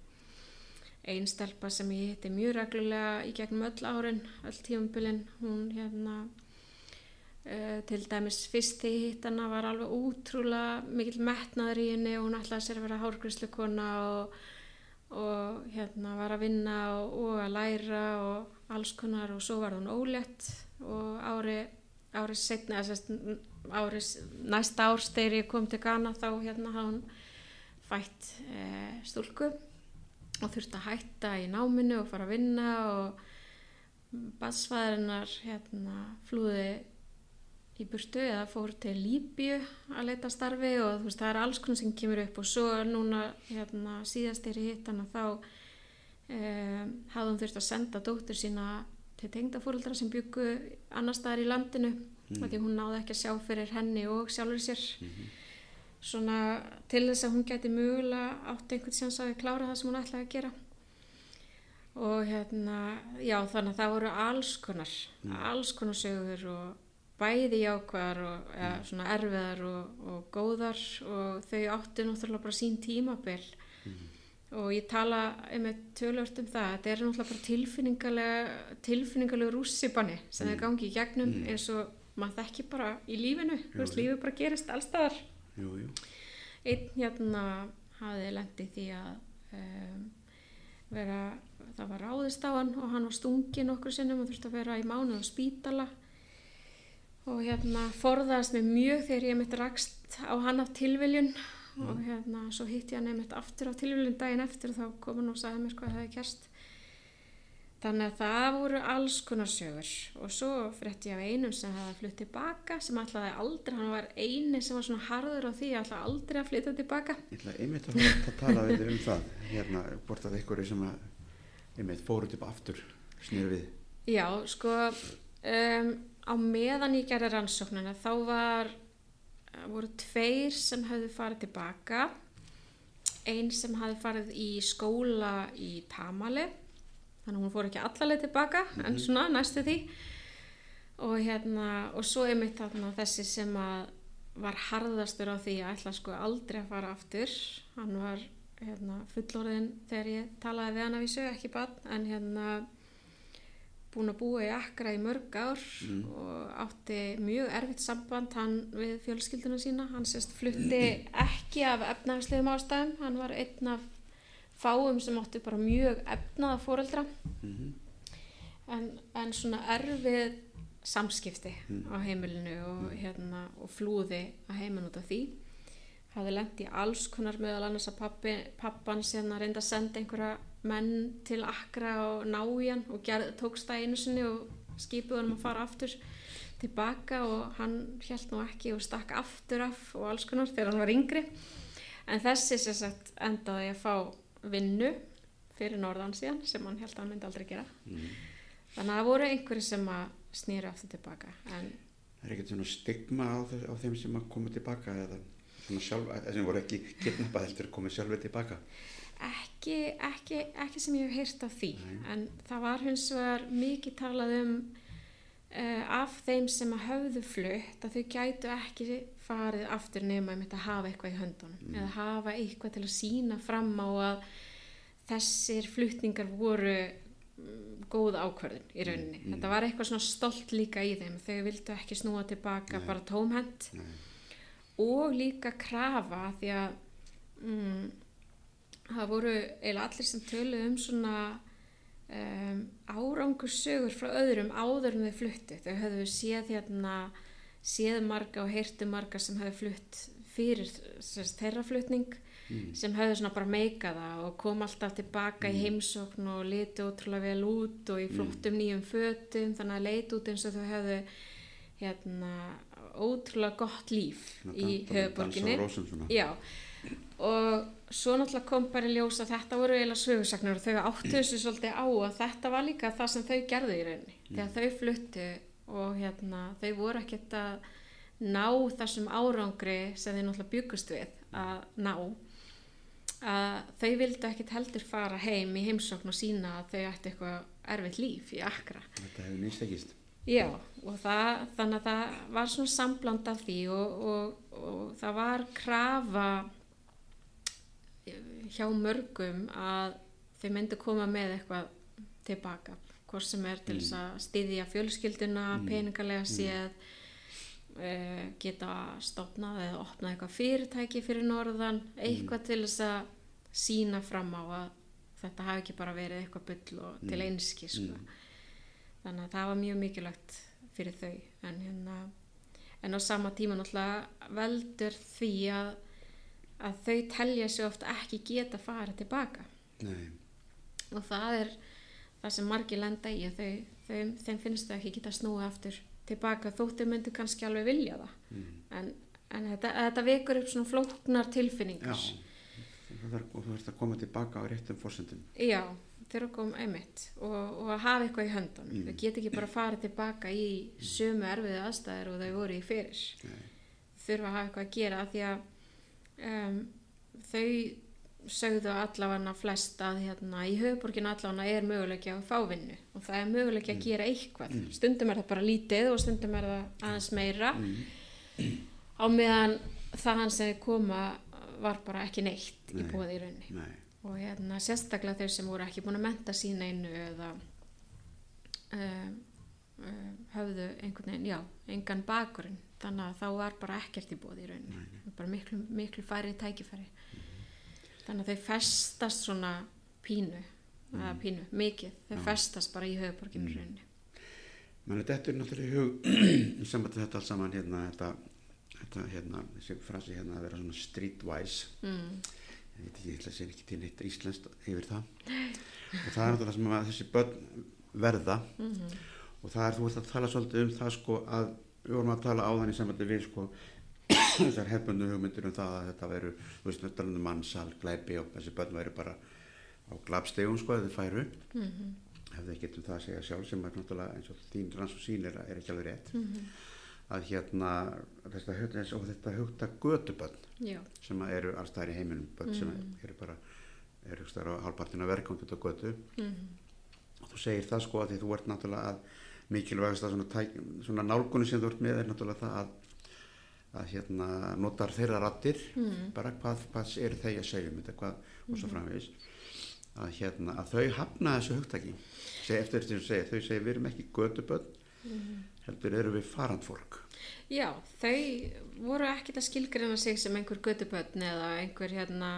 ein stelpa sem ég hitti mjög reglulega í gegnum öll árin, öll tíumbilin hún hérna uh, til dæmis fyrst þegar ég hitt hana var alveg útrúlega mikill metnaður í henni og hún ætlaði sér að vera hárgríslukona og, og hérna var að vinna og, og að læra og alls konar og svo var hún ólétt og ári, ári setna, eða sérst ári, næsta árs þegar ég kom til Ghana þá hérna hafði hún fætt e, stúlku og þurfti að hætta í náminu og fara að vinna og bassfæðarinnar hérna flúði í burtu eða fór til Líbíu að leita að starfi og veist það er alls konar sem kemur upp og svo núna hérna síðast er í hittana þá um, hafði hún þurft að senda dóttur sína til tengdafóreldra sem byggu annar staðar í landinu mm. því hún náði ekki að sjá fyrir henni og sjálfur sér. Mhm. svona til þess að hún geti mögulega átt einhvern sem að klára það sem hún ætlaði að gera. Og hérna já þannig að það voru alls konar alls konar sögur og bæði jákvæðar og ja, svona erfiðar og, og góðar og þau áttu náttúrulega bara sín tímabil og ég tala einmitt tölvört um það þetta er náttúrulega bara tilfinningalega tilfinningalega rússipanni sem þau gangi í gegnum eins og maður þekki bara í lífinu, þú veist, jú. lífið bara gerist allstaðar. jú, jú, Einn hérna hafði lendið því að um, vera, það var ráðist á hann og hann var stungin okkur sinnum og þurfti að vera í mánuð á spítala. Og hérna forðaðist mig mjög þegar ég mitt rakst á hann af tilviljun og hérna svo hitti ég hann einmitt aftur á tilviljun daginn eftir og þá kom hann og sagði mér hvað það hefði kerst þannig að það voru alls konar sögur. Og svo frétti ég af einum sem hefði flutt tilbaka sem ætlaði aldrei, hann var eini sem var svona harður á því að ætlaði aldrei að flytja tilbaka. Ég ætla einmitt að, að tala við um það hérna, hvort að einhverju sem að einmitt fóru til aftur snýr við. Já, sko um, á meðan ég gerði rannsóknina þá var voru tveir sem hafði farið tilbaka einn sem hafði farið í skóla í Tamale þannig að hún fór ekki allaleg tilbaka en svona næstu því. Og hérna og svo einmitt þarna þessi sem að var harðastur á því að ætla sko aldrei að fara aftur. Hann var hérna fullorðin þegar ég talaði við hann af þessu ekki bann en hérna búin að búa í Akra í mörg ár og átti mjög erfitt samband hann við fjölskylduna sína. Hann sérst flutti ekki af efnahagslegum ástæðum. Hann var einn af fáum sem átti bara mjög efnaða fóreldra mm en, en svona erfið samskipti á heimilinu og, hérna, og flúði að heimin út af því. Hafði lent í alls konar meðal annars að pappi, pappan sérna reyndi að senda einhverja menn til Akra og ná í hann og gerð, tókst það einu sinni og skipuði hann að fara aftur tilbaka og hann held nú ekki og stakk aftur af og alls konar þegar hann var yngri en þessi sem sagt endaði að fá vinnu fyrir norðan síðan sem hann held að hann myndi aldrei gera mm. þannig að það voru einhverju sem að snýra aftur tilbaka en Það er ekkert svona stigma á, þess, á þeim sem að koma tilbaka eða svona sjálf, sem voru ekki kidnappað heldur komið sjálfur tilbaka. Ekki, ekki, ekki sem ég hef heyrt af því Nei. en það var hins vegar mikið talað um uh, af þeim sem að höfðu flutt að þau gætu ekki farið aftur nema um að hafa eitthvað í höndunum eða hafa eitthvað til að sína fram á að þessir flutningar voru mm, góð ákvörðun í rauninni. Mm. Þetta var eitthvað svona stolt líka í þeim. Þau vildu ekki snúa tilbaka Nei. bara tómhend og líka krafa því að mm, það voru eiginlega allir sem töluðu um svona um, árangurssögur frá öðrum áður en þau fluttu. Þau höfðu séð hérna séð marga og heyrtu marga sem höfðu flutt fyrir þeirra flutning Mm. sem höfðu svona bara meika það og kom alltaf tilbaka í heimsókn og liti ótrúlega vel út og í flottum nýjum fötum þannig að leit út eins og þau höfðu hérna ótrúlega gott líf Svona í höfuborginni. Já, og svo náttúrulega kom bara í ljós að þetta voru eiginlega sögursagnar og þau áttu þessu svolítið á að þetta var líka það sem þau gerðu í rauninni. Þegar þau fluttu og hérna þau voru ekkert að ná þessum árangri sem þau náttúrulega byggust við að ná. Að þau vildu ekkert heldur fara heim í heimsókn og sína að þau ættu eitthvað erfitt líf í Akra Þetta hefur nýstekist. Já, og það, þannig að það var svona sambland af því og, og, og það var krafa hjá mörgum að þau myndu koma með eitthvað tilbaka, hvort sem er til þess að styðja fjölskylduna, peningalega séð, uh, geta stopnað eða opnað eitthvað fyrirtæki fyrir norðan, eitthvað til þess að sína fram á að þetta hafi ekki bara verið eitthvað bull og til einski, sko. Þannig að það var mjög mikilvægt fyrir þau. En hérna en á sama tíma náttúrulega veldur því að, að þau telja sig oft ekki geta farið tilbaka Nei. og það er það sem margir lenda í að þau, þau, þeim finnst þau ekki geta snúið aftur tilbaka þóttu myndu kannski alveg vilja það Mm. en, en þetta, þetta vekur upp svona flóknar tilfinningar Já. Það þarf, og þú ert að koma tilbaka á réttum fórsendum. Já, þeir eru komið einmitt og, og að hafa eitthvað í höndunum. Mm. Þau get ekki bara farið tilbaka í sömu erfiði aðstæður og þau voru í fyrir. Nei. Þurfa að hafa eitthvað að gera því að um, þau sögðu allavega flest að hérna, í höfuborginu allavega er möguleiki að fá vinnu og það er möguleiki að gera eitthvað. Stundum er það bara lítið og stundum er það aðeins meira á meðan þaðan sem þau koma var bara ekki neitt í Nei. bóði í rauninni Nei. og hérna sérstaklega þeir sem voru ekki búin að menta sína einu eða um, uh, höfðu einhvern veginn, já, engan bakurinn þannig að þá var bara ekkert í bóði í rauninni, bara miklu, miklu færi tækifæri. Þannig að þau festast svona pínu eða pínu, mikið, þau festast bara í höfuborginu rauninni. Mann þetta er náttúrulega í hug við þetta allt saman hérna þetta, þetta hérna, þessi frasi hérna að vera svona streetwise. Mm. ég veit ekki, ég ætla að segja ekki til neitt íslenskt yfir það. Og það er náttúrulega sem að þessi börn verða. Mm og það er, þú ert að tala svolítið um það sko að við vorum að tala á þannig sambandi við sko þessar hefbundu hugmyndir um það að þetta veru, þú veist, þetta um mannsal, glæpi og þessi börn væri bara á glapstegum sko að þið færu -hmm. hefði ekkert um það að segja sjálf sem er náttúrulega eins og þín ranns og sín er, er ekki alveg rétt Mhm. að hérna þetta, þetta, og þetta hugta götubönn já, sem eru allstæðar í heiminum bönn sem Mhm. eru bara eru verkang út á götu mm og þú segir það sko að því þú ert náttúrulega að mikilvægast að svona, svona nálgunum sem þú ert með er náttúrulega það að að hérna notar þeirra rattir mm. bara hvað, hvað er þeir að segja um þetta hvað og svo framvegis. Að hérna að þau hafna þessu hugtaki. Seg, eftir því sem segja, þau segja við erum ekki götubönn heldur eru við farandfólk Já, þau voru ekkit að skilgreina sig sem einhver göttubötn eða einhver hérna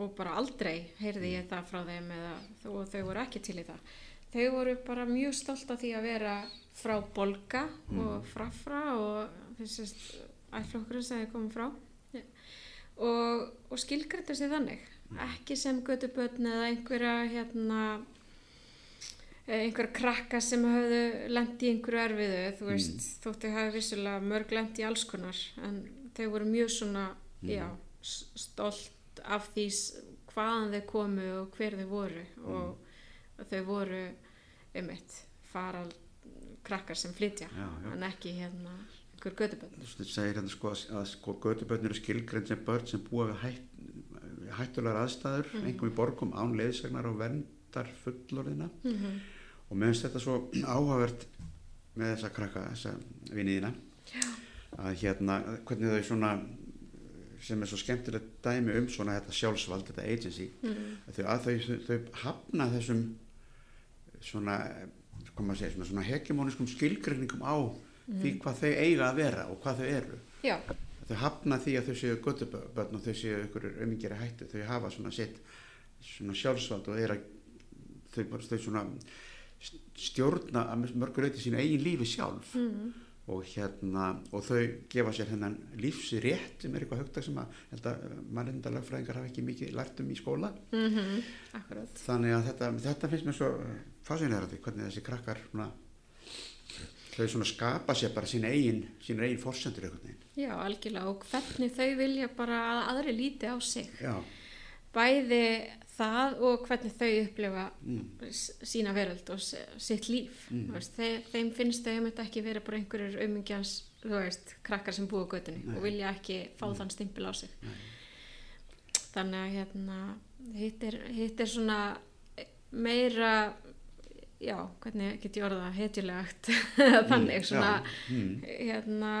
og bara aldrei heyrði ég það frá þeim eða og þau voru ekki til í það. Þau voru bara mjög stolt af því að vera frá Bolga og frafra og þessist ætlokkurinn sem þau komum frá. Já. og, og skilgreindu sig þannig. Ekki sem göttubötn eða einhverja hérna eh, einhver krakka sem hafðu lendi í einhverju erfiðu, þú veist, þóttu hafi vissulega mörg lendi í alls konar en þau voru mjög svona, já, s- stolt af því hvaðan þau komu og hver þau voru og þau voru um eitt farald krakkar sem flytja Já, já. en ekki hérna einhver gödubönd. þú segir hérna sko að, sko götubönn eru skilgrein sem börn sem búa við hætt, hættulegar aðstæður einhverjum í borgum án leiðsagnar og verndar fullorðina Mm -hmm. og mér finnst þetta svo áhugavert með þessa krakka, þessa viniðina að hérna hvernig þau svona sem er svo skemmtilegt dæmi um svona þetta sjálfsvald, þetta agency Mm að þau, að þau, þau hafna þessum svona hvað maður segir, svona, svona hegemóniskum skilgreiningum á því hvað þau eiga að vera og hvað þau eru. Já, þau hafna því að þau séu göttuböld og þau séu ykkur umingeri hættu. Þau hafa svona sitt svona sjálfsvald og er að þau, þau svona stjórna að mörgur auðvitað sínu eigin lífi sjálf. Mm. Og hérna og þau gefa sér hennan lífsrétt sem er eitthvað högtak sem að að mannendalagfræðingar hafa ekki mikið lært um í skóla. Mm akkurat. þannig að þetta, þetta finnst mér svo fascinerandi hvernig þessi krakkar svona, þau svona skapa sér bara sín eigin, sín eigin forsendur einhvern veginn Já, algjörlega og hvernig þau vilja bara að aðri líti á sig. já, Bæði það og hvernig þau upplifa mm, sína veröld og sitt líf. Mm. Mm. Veist, þeim, finnst þau um þetta ekki vera bara einhverjur umingjans, þú veist, krakkar sem búa á götunni Nei. og vilja ekki fá þann stimpil á sig. Nei. Þannig að hérna, hitt er, hitt er svona meira, já, hvernig get ég orðað, hetjulegt, þannig svona, já, mm, hérna,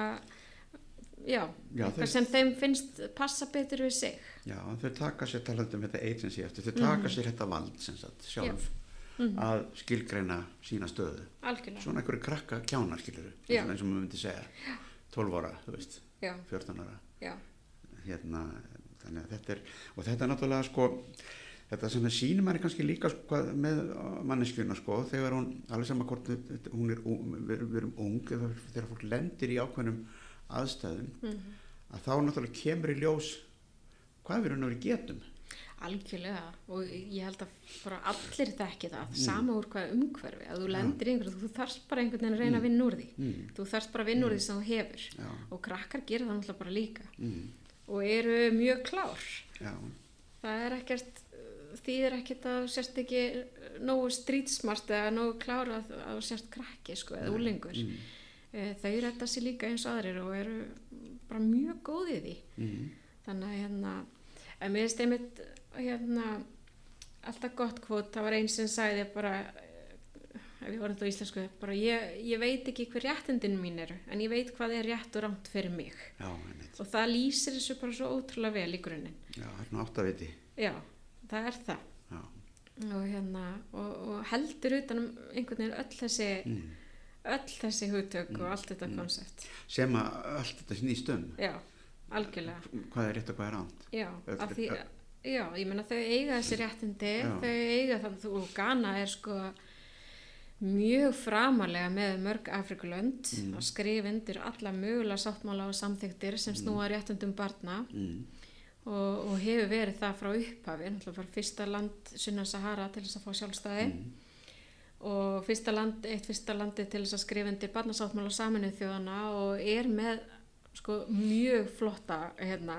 já, Já, þau- sem þeim finnst passa betur við sig. já, þau taka sér talandi um þetta agency eftir, þau taka sér þetta vald sagt, sjálf Mhm. að skilgreina sína stöðu. Algjörlega. svona einhverju krakka kjánar skilur Já. eins og maður myndi segja. 12 ára, þú veist, Já, 14 ára. Hérna, þannig að þetta er og þetta er náttúrulega sko þetta sem það sýnir manni kannski líka sko, með manneskjuna sko þegar hún, alveg sama hvort hún er við við erum ung eða þegar fólk lendir í ákveðnum aðstæðum Mhm. að þá náttúrulega kemur í ljós hvað við erum vera getum. Algjörlega og ég held að bara allir þekki það, sama úr hvað umhverfi að þú lendir í einhverju, þú þarfst bara einhvern veginn að reyna að vinna úr því, mm, þú þarfst bara að vinna úr því sem þú hefur. Já, og krakkar gera það náttúrulega bara líka. Mm, og eru mjög klár. Já, það er ekkert þýðir ekkert að sérst ekki nógu strítsmart eða nógu klára að að sérst krakki sko, eða úlingur mm, Eh, þau retta sér líka eins aðrir og eru bara mjög góðið í því. Mm, þannig að hérna en mér finnst einmitt hérna alltaf gott kvot, það var einn sem sagði bara eh, ef ég voru á íslensku bara ég, ég veit ekki hver réttindin mín eru en ég veit hvað er rétt og rámt fyrir mig. Já, og það lýsir þessu bara svo ótrúlega vel í grunninn. Já, það er nú áttaviti. Já, það er það já, og hérna og, og heldur utan um einhvern veginn öll þessi mm, öll þessi hugtök Mm. og allt þetta konsept. sem að allt þetta snýst um Já, algjörlega. hvað er rétt og hvað er ránt Já, Öll- því, já, ég meina þau eiga þessi réttindi, Já. þau eiga þannig og Ghana er sko mjög framalega með mörg Afrikulönd Mm. að skrifa undir alla mögulega sáttmála og samþyktir sem snúa réttundum barna mm. Og, og hefur verið það frá upphafi, náttúrulega bara fyrsta land sunna Sahara til þess að fá sjálfstæði Mm. og fyrsta land, eitt fyrsta landi til þess að skrifa undir barnasáttmála saminuð þjóðana og er með sko mjög flotta hérna,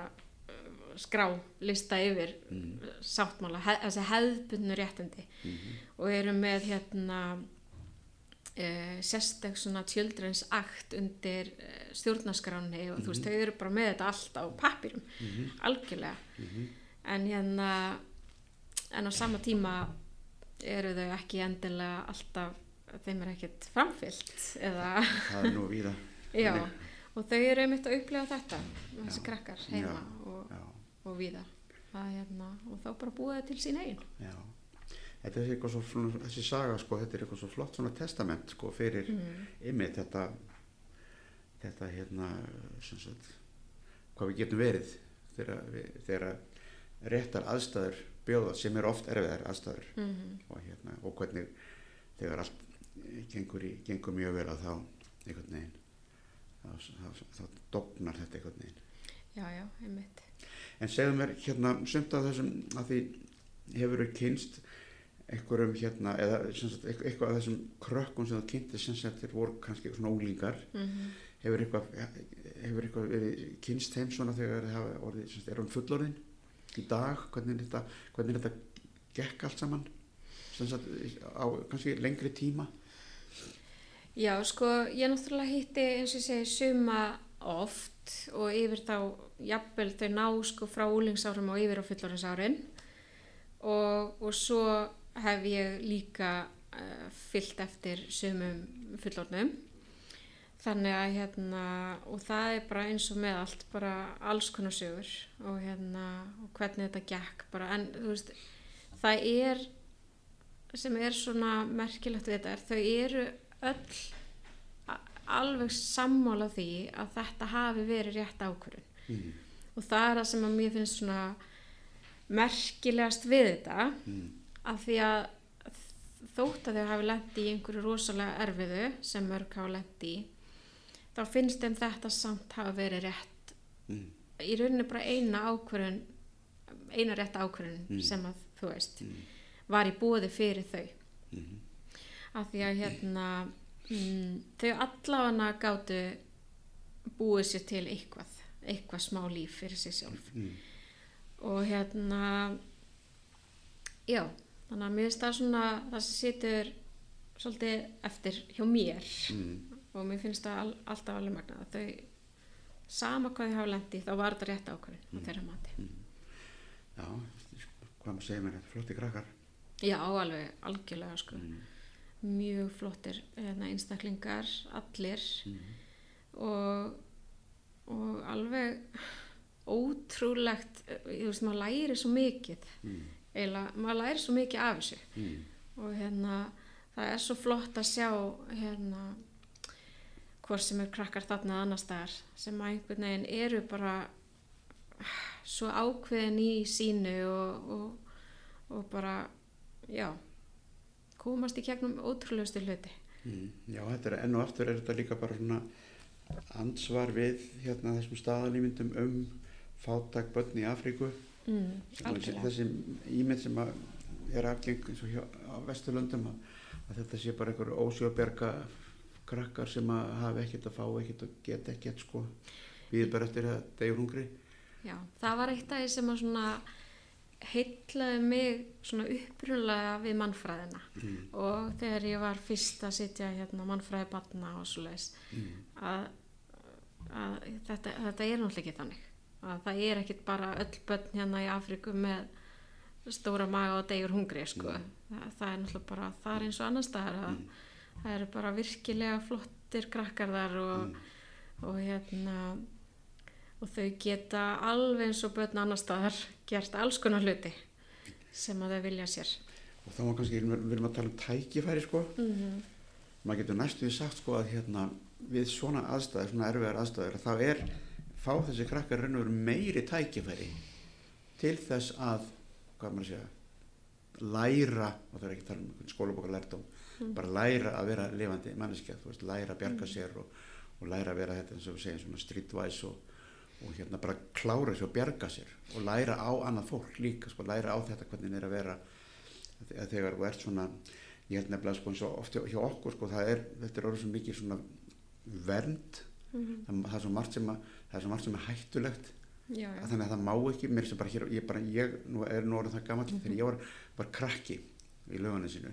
skrá lista yfir Mm. sáttmála, hef, þessi hefðbundnu réttindi Mhm. og eru með hérna uh, sérstak svona Children's Act undir uh, stjórnaskráni og þú veist, þau eru bara með þetta allt á pappirum, Mhm. algjörlega Mhm. en hérna en á sama tíma eru þau ekki endilega alltaf þeim er ekkert framfyllt eða, það er nú víða já Þannig. og þau eru einmitt að upplega þetta þessi Já. krakkar heima Já. og, og víða það, hérna, og þá bara búa þau til sín eigin já þetta er eitthvað svo, þessi saga sko, þetta er eitthvað svo flott svona testament sko fyrir mm. ymmið þetta þetta hérna sagt, hvað við getum verið þegar, við, réttar aðstæður bjóða sem er oft erfiðar aðstæður. Mm og, hérna, og hvernig þegar allt gengur, í, gengur mjög vel að þá einhvern veginn þá, þá, þá dognar þetta einhvern veginn. Já, já, einmitt. En segðu mér hérna sumt af þessum að því hefur þú kynst einhverjum hérna eða sagt, eitthvað, af þessum krökkum sem þú kynnti sem sagt þeir voru kannski svona úlingar mm hefur eitthvað, hefur eitthvað verið kynst þeim svona þegar sagt, er hann fullorðin í dag? Hvernig þetta, hvernig þetta gekk allt saman? Sagt á kannski lengri tíma? Já, sko, ég náttúrulega hitti eins og segi suma oft og yfir þá, jafnvel þau ná sko frá úlingsárum og yfir á fullorðinsárin. Og, og svo hef ég líka uh, fyllt eftir sumum fullorðnum þannig að hérna og það er bara eins og með allt bara alls konar sögur og hérna og hvernig þetta gekk bara en þú veist það er sem er svona merkilegt við þetta er þau eru öll alveg sammála því að þetta hafi verið rétt ákvörðun mm. og það er það sem að mér finnst svona merkilegast við þetta Mm. Af því að þótt að þau hafi lent í einhverju rosalega erfiðu sem mörg hafa lent í þá finnst þeim þetta samt hafa verið rétt Mm. í rauninni bara eina ákvörðun eina rétt ákvörðun Mm. sem að þú veist Mm. var í bóði fyrir þau Mm. af því að hérna mm, þau allafana gátu búið sér til eitthvað eitthvað smá líf fyrir sig sjálf Mm. og hérna já, þannig að mér finnst það svona það sem situr svolítið eftir hjá mér Mm. og mér finnst það all, alltaf alveg magnað að þau sama hvað þau hafa lendi þá var þetta rétt ákvörðin á þeirra mati Já, hvað maður segir mér þetta, flotti krakkar. já, alveg, algjörlega sko Mm. mjög flottir hérna, einstaklingar, allir Mm. og, og alveg ótrúlegt þú veist, maður læri svo mikið Mm. Eiginlega, maður læri svo mikið af þessu Mm. og hérna það er svo flott að sjá hérna hvort sem er krakkar þarna annar staðar sem að einhvern veginn eru bara svo ákveðin í sínu og, og, og bara já komast í gegnum ótrúlegustu hluti Mm. Já, þetta er enn og aftur er þetta líka bara svona ansvar við hérna þessum staðalímyndum um fátæk börn í Afríku. Mm, Þessi ímynd sem er afgeng eins og hjá, á Vesturlöndum að, að þetta sé bara einhver ósjóðberga krakkar sem að hafa ekkert að fá ekkert og geta ekkert sko. Við bara eftir að degur hungri. Já, það var eitt af því sem að svona heitlaði mig svona upprunlega við mannfræðina Mm. og þegar ég var fyrst að sitja hérna mannfræði batna og svo leiðis Mm. að, að þetta, þetta er náttúrulega ekki þannig að það er ekkit bara öll börn hérna í Afríku með stóra maga og degur hungri sko. það, það er náttúrulega bara það er eins og annars staðar að Mm. það eru bara virkilega flottir krakkar þar og, Mm. og hérna og þau geta alveg eins og börn annar staðar gert alls konar hluti sem að þau vilja sér Og þá var kannski, við erum að tala um tækifæri sko. mm maður getur næstu því sagt sko að hérna við svona aðstæður, svona erfiðar aðstæður þá er, fá þessi krakkar raun og veru meiri tækifæri til þess að, hvað maður að segja læra, og það er ekki að tala um skólabókar lærdóm, bara læra að vera lifandi manneskja, þú veist, læra að bjarga sér og, og læra að vera þetta eins og við segjum svona streetwise og, og hérna bara klára sér og bjarga sér og læra á annað fólk líka, sko, læra á þetta hvernig er að vera. Að þegar þú ert svona ég held nefnilega sko eins og ofti hjá okkur sko það er, þetta er orðið svo mikið svona vernd. Það, það er svo margt sem að það er svo margt sem er hættulegt. Já, já. þannig að það má ekki mér sem bara hér ég, bara, ég nú er nú orðið það gammal þegar ég var bara krakki í lögunni sínu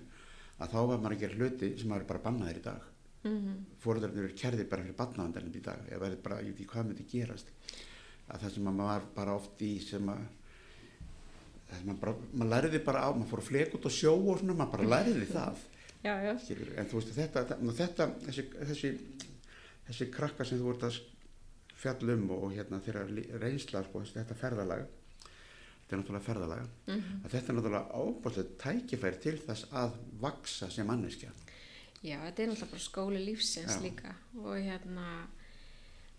að þá var maður að gera hluti sem maður bara bannaðir í dag. Mhm. fóröldarnir eru kærðir bara fyrir barnavandarinn í dag eða verður bara, ég veit ekki hvað myndi gerast. Að það sem að maður var bara oft í sem að maður, maður læriði bara á, maður fór að fleka út og sjó og svona, maður bara læriði það. Já, en þú veist þetta, þetta, þessi, þessi, þessi krakka sem þú ert að fjalla um og, hérna þeirra reynsla sko, þetta ferðalag þetta er náttúrulega ferðalag Mhm. að þetta er náttúrulega ábúrslega tækifæri til þess að vaksa sem manneskja Já, þetta er náttúrulega bara skóli lífsins Já. líka og hérna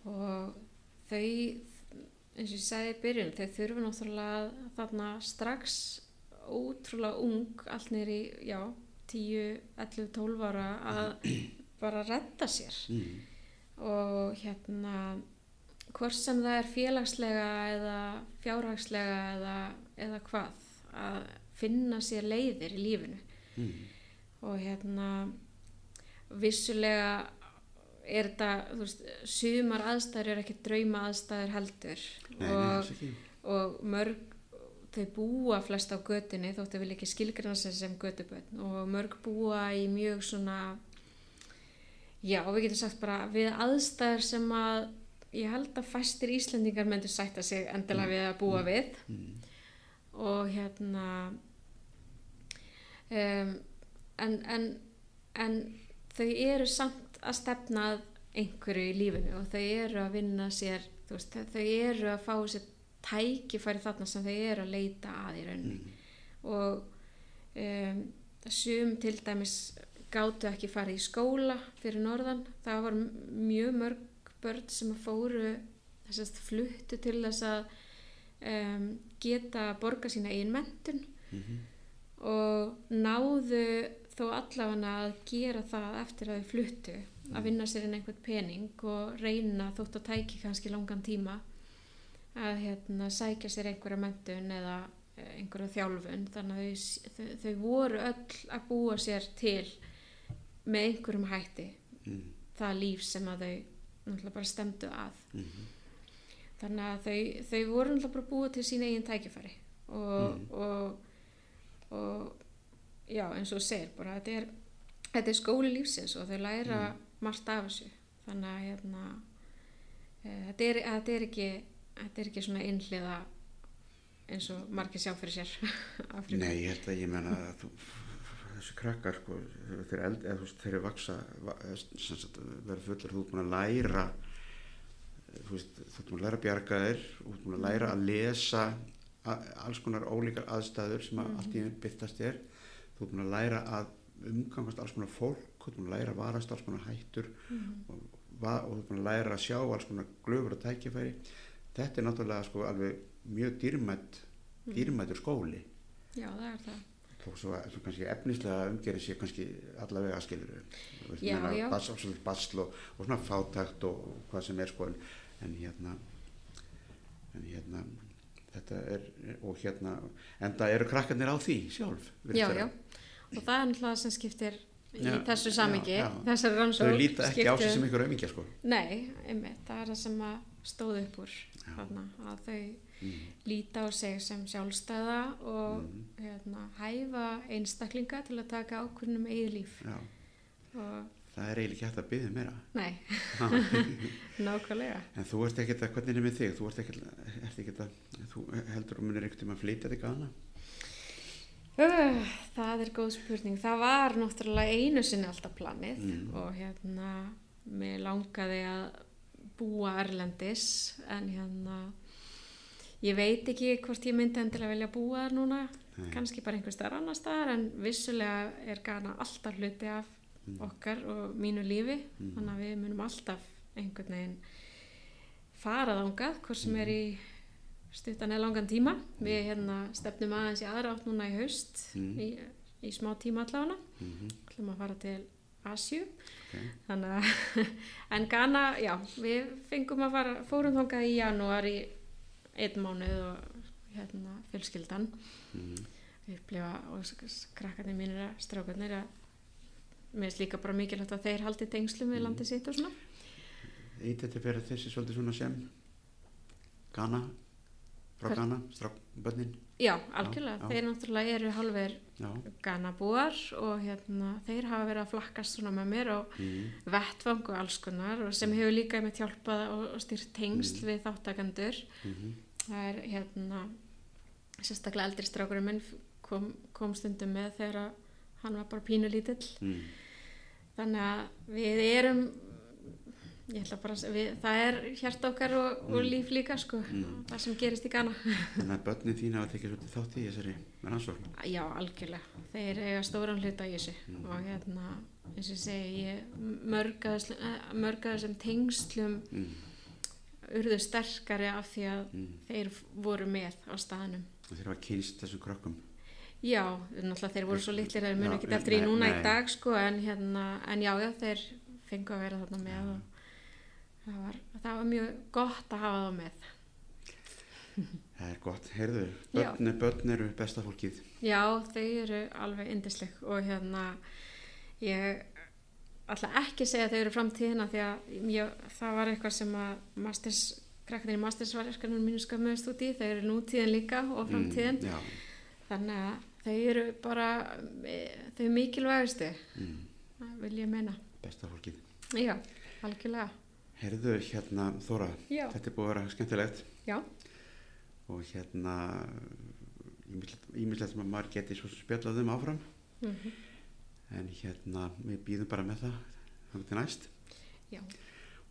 og þau eins og ég sagði í byrjun þau þurfa náttúrulega þarna strax ótrúlega ung allt nýri, já 10, 11, 12 ára að bara redda sér mm. og hérna hvort sem það er félagslega eða fjárhagslega eða, eða hvað að finna sér leiðir í lífinu Mm. og hérna vissulega er þetta, þú veist, sumar aðstæður er ekki drauma aðstæður heldur Nei, nei, og, ekki. og mörg þau búa flest á götunni þóttu vil ekki skilgrana sig sem götubötn og mörg búa í mjög svona já, við getum sagt bara við aðstæður sem að ég held að fæstir Íslendingar myndu sætta sig endilega við að búa við. Mm. og hérna um, en, en, en þau eru samt að stefna einhverju í lífinu og þau eru að vinna sér veist, þau eru að fá sér tækifæri þarna sem þau eru að leita að í rauninni. Og um, sum til dæmis gátu ekki farið í skóla fyrir norðan. Það var mjög mörg börn sem fóru þessast fluttu til þess að um, geta borga sína eigin mentun Mhm. og náðu þó allavega að gera það eftir að þau fluttu að vinna sér inn einhvern pening og reyna þótt að tæki kannski langan tíma að hérna, sækja sér einhverja mentun eða eh, einhverja þjálfun þannig að þau, þau, þau voru öll að búa sér til með einhverjum hætti Mm. það líf sem að þau náttúrulega bara stemdu að Mhm. þannig að þau, þau voru náttúrulega bara búa til sín eigin tækifæri og, og, og já eins og segir bara þetta er, þetta er skóli lífsins og þau læra margt af þessu þannig að hérna, e, þetta, er, þetta er ekki þetta er ekki svona innhliða eins og margir sjá fyrir sér. Nei, ég held að ég menna að þú, þessi krakkar sko, þeir eld, eða veist, þeir vaksa verða fullir, þú ert búin að læra þú veist, þú ert búin að læra að bjarga þér þú ert búin að læra að lesa alls konar ólíkar aðstæður sem að allt í einu byrtast þér. Þú ert búin að læra að umgangast alls konar fólk, þú ert búin að læra að varast alls konar hættur og, va, og þú ert búin að læra að sjá alls konar glöfur og tækifæri. Þetta er náttúrulega sko alveg mjög dýrmætt dýrmættur skóli. Já það er það þó svo að kannski efnislega umgerði sér kannski allavega bas, absolutt basl og, og svona fátækt og, og hvað sem er sko en, en hérna en hérna þetta er og hérna en það eru krakkarnir á því sjálf já, já. og það er náttúrulega sem skiptir í Já, þessu samingi já. þessari rannsók þau líta ekki á sig skiptir- sem ykkur aumingja sko. Nei, einmitt, það er það sem að stóð upp úr þarna, að þau mm. líta á sig sem sjálfstæða og Mhm. hérna, hæfa einstaklinga til að taka ákvörnum eigið líf. Það er eiginlega ekki hægt að byggja meira. Nei, nákvæmlega. En þú ert ekkert að, hvernig er með þig? Þú ert ekkert, ert ekkert að þú heldur að munir ekkert um að flytja þig að hana uh, Það er góð spurning. Það var náttúrulega einu sinni alltaf planið Mm. og hérna mér langaði að búa Erlendis en hérna ég veit ekki hvort ég myndi endilega velja að búa þar núna. Nei. kannski bara einhver staðar annar staðar en vissulega er Ghana alltaf hluti af okkar og mínu lífi. Þannig að við munum alltaf einhvern veginn fara þangað hvort sem er í stuttan eða langan tíma. Við hérna stefnum aðeins í aðra átt núna í haust Mm. í, í smá tíma allavega. Mhm. ætlum að fara til Asju Ok. þannig að en Ghana, já, við fengum að fara fórum þangað í janúar í einn mánuð og hérna fjölskyldan. Mhm. upplifa og krakkarnir mínir að strákarnir að mér finnst líka bara mikilvægt að þeir haldi tengslum við landið sitt og svona. Eitt þetta fyrir þessi svolítið svona sem Ghana frá Hver- Ghana, strákbönnin já, algjörlega, já. þeir náttúrulega eru halver Já, Ghana búar og hérna þeir hafa verið að flakkast svona með mér og mm. vettvang og alls konar og sem hefur líka með hjálpað og, og styrt tengsl við þáttakandur Mm það er hérna sérstaklega eldri strákurinn minn kom, kom stundum með þegar hann var bara pínu lítill Mm. þannig að við erum ég ætla bara að við, það er hjart okkar og, og líf líka sko, Mm. það sem gerist í Ghana. Þannig að börnin þín hafa tekið svolítið þátt í þessari rannsókn? Já, algjörlega, þeir eiga stóran hluta í þessu. Og hérna eins og ég segi, ég mörgaði sem tengslum mm. urðu sterkari af því að Mm. þeir voru með á staðnum. Og þeir hafa kynst þessum krökkum? Já, náttúrulega þeir voru svo litlir að þeir muni Já, ekki eftir í núna nei. í dag sko en hérna, en já, já, þeir fengu að vera þarna með og það var, það var mjög gott að hafa þá með. Það er gott, heyrðu, börn, börn eru besta fólkið Já, þau eru alveg indisleg og hérna, ég ætla ekki að segja að þau eru framtíðina því að ég, það var eitthvað sem að masters, krakkarnir í mastersvarjarkanum mínu skömmuðist út í, þau eru nútíðin líka og framtíðin, mm. Þannig að þau eru bara, e, þau mikilvægustu, mm. það vil ég meina. besta fólkið Já, algjörlega. Heyrðu, hérna, Þóra Já. Þetta er búið að vera skemmtilegt Já, og hérna ímislegt sem að maður geti svo spjallað um áfram mm en hérna, við býðum bara með það þannig til næst já,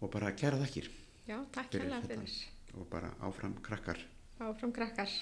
og bara kæra þakkir já, takk þetta. fyrir. og bara áfram krakkar Áfram krakkar.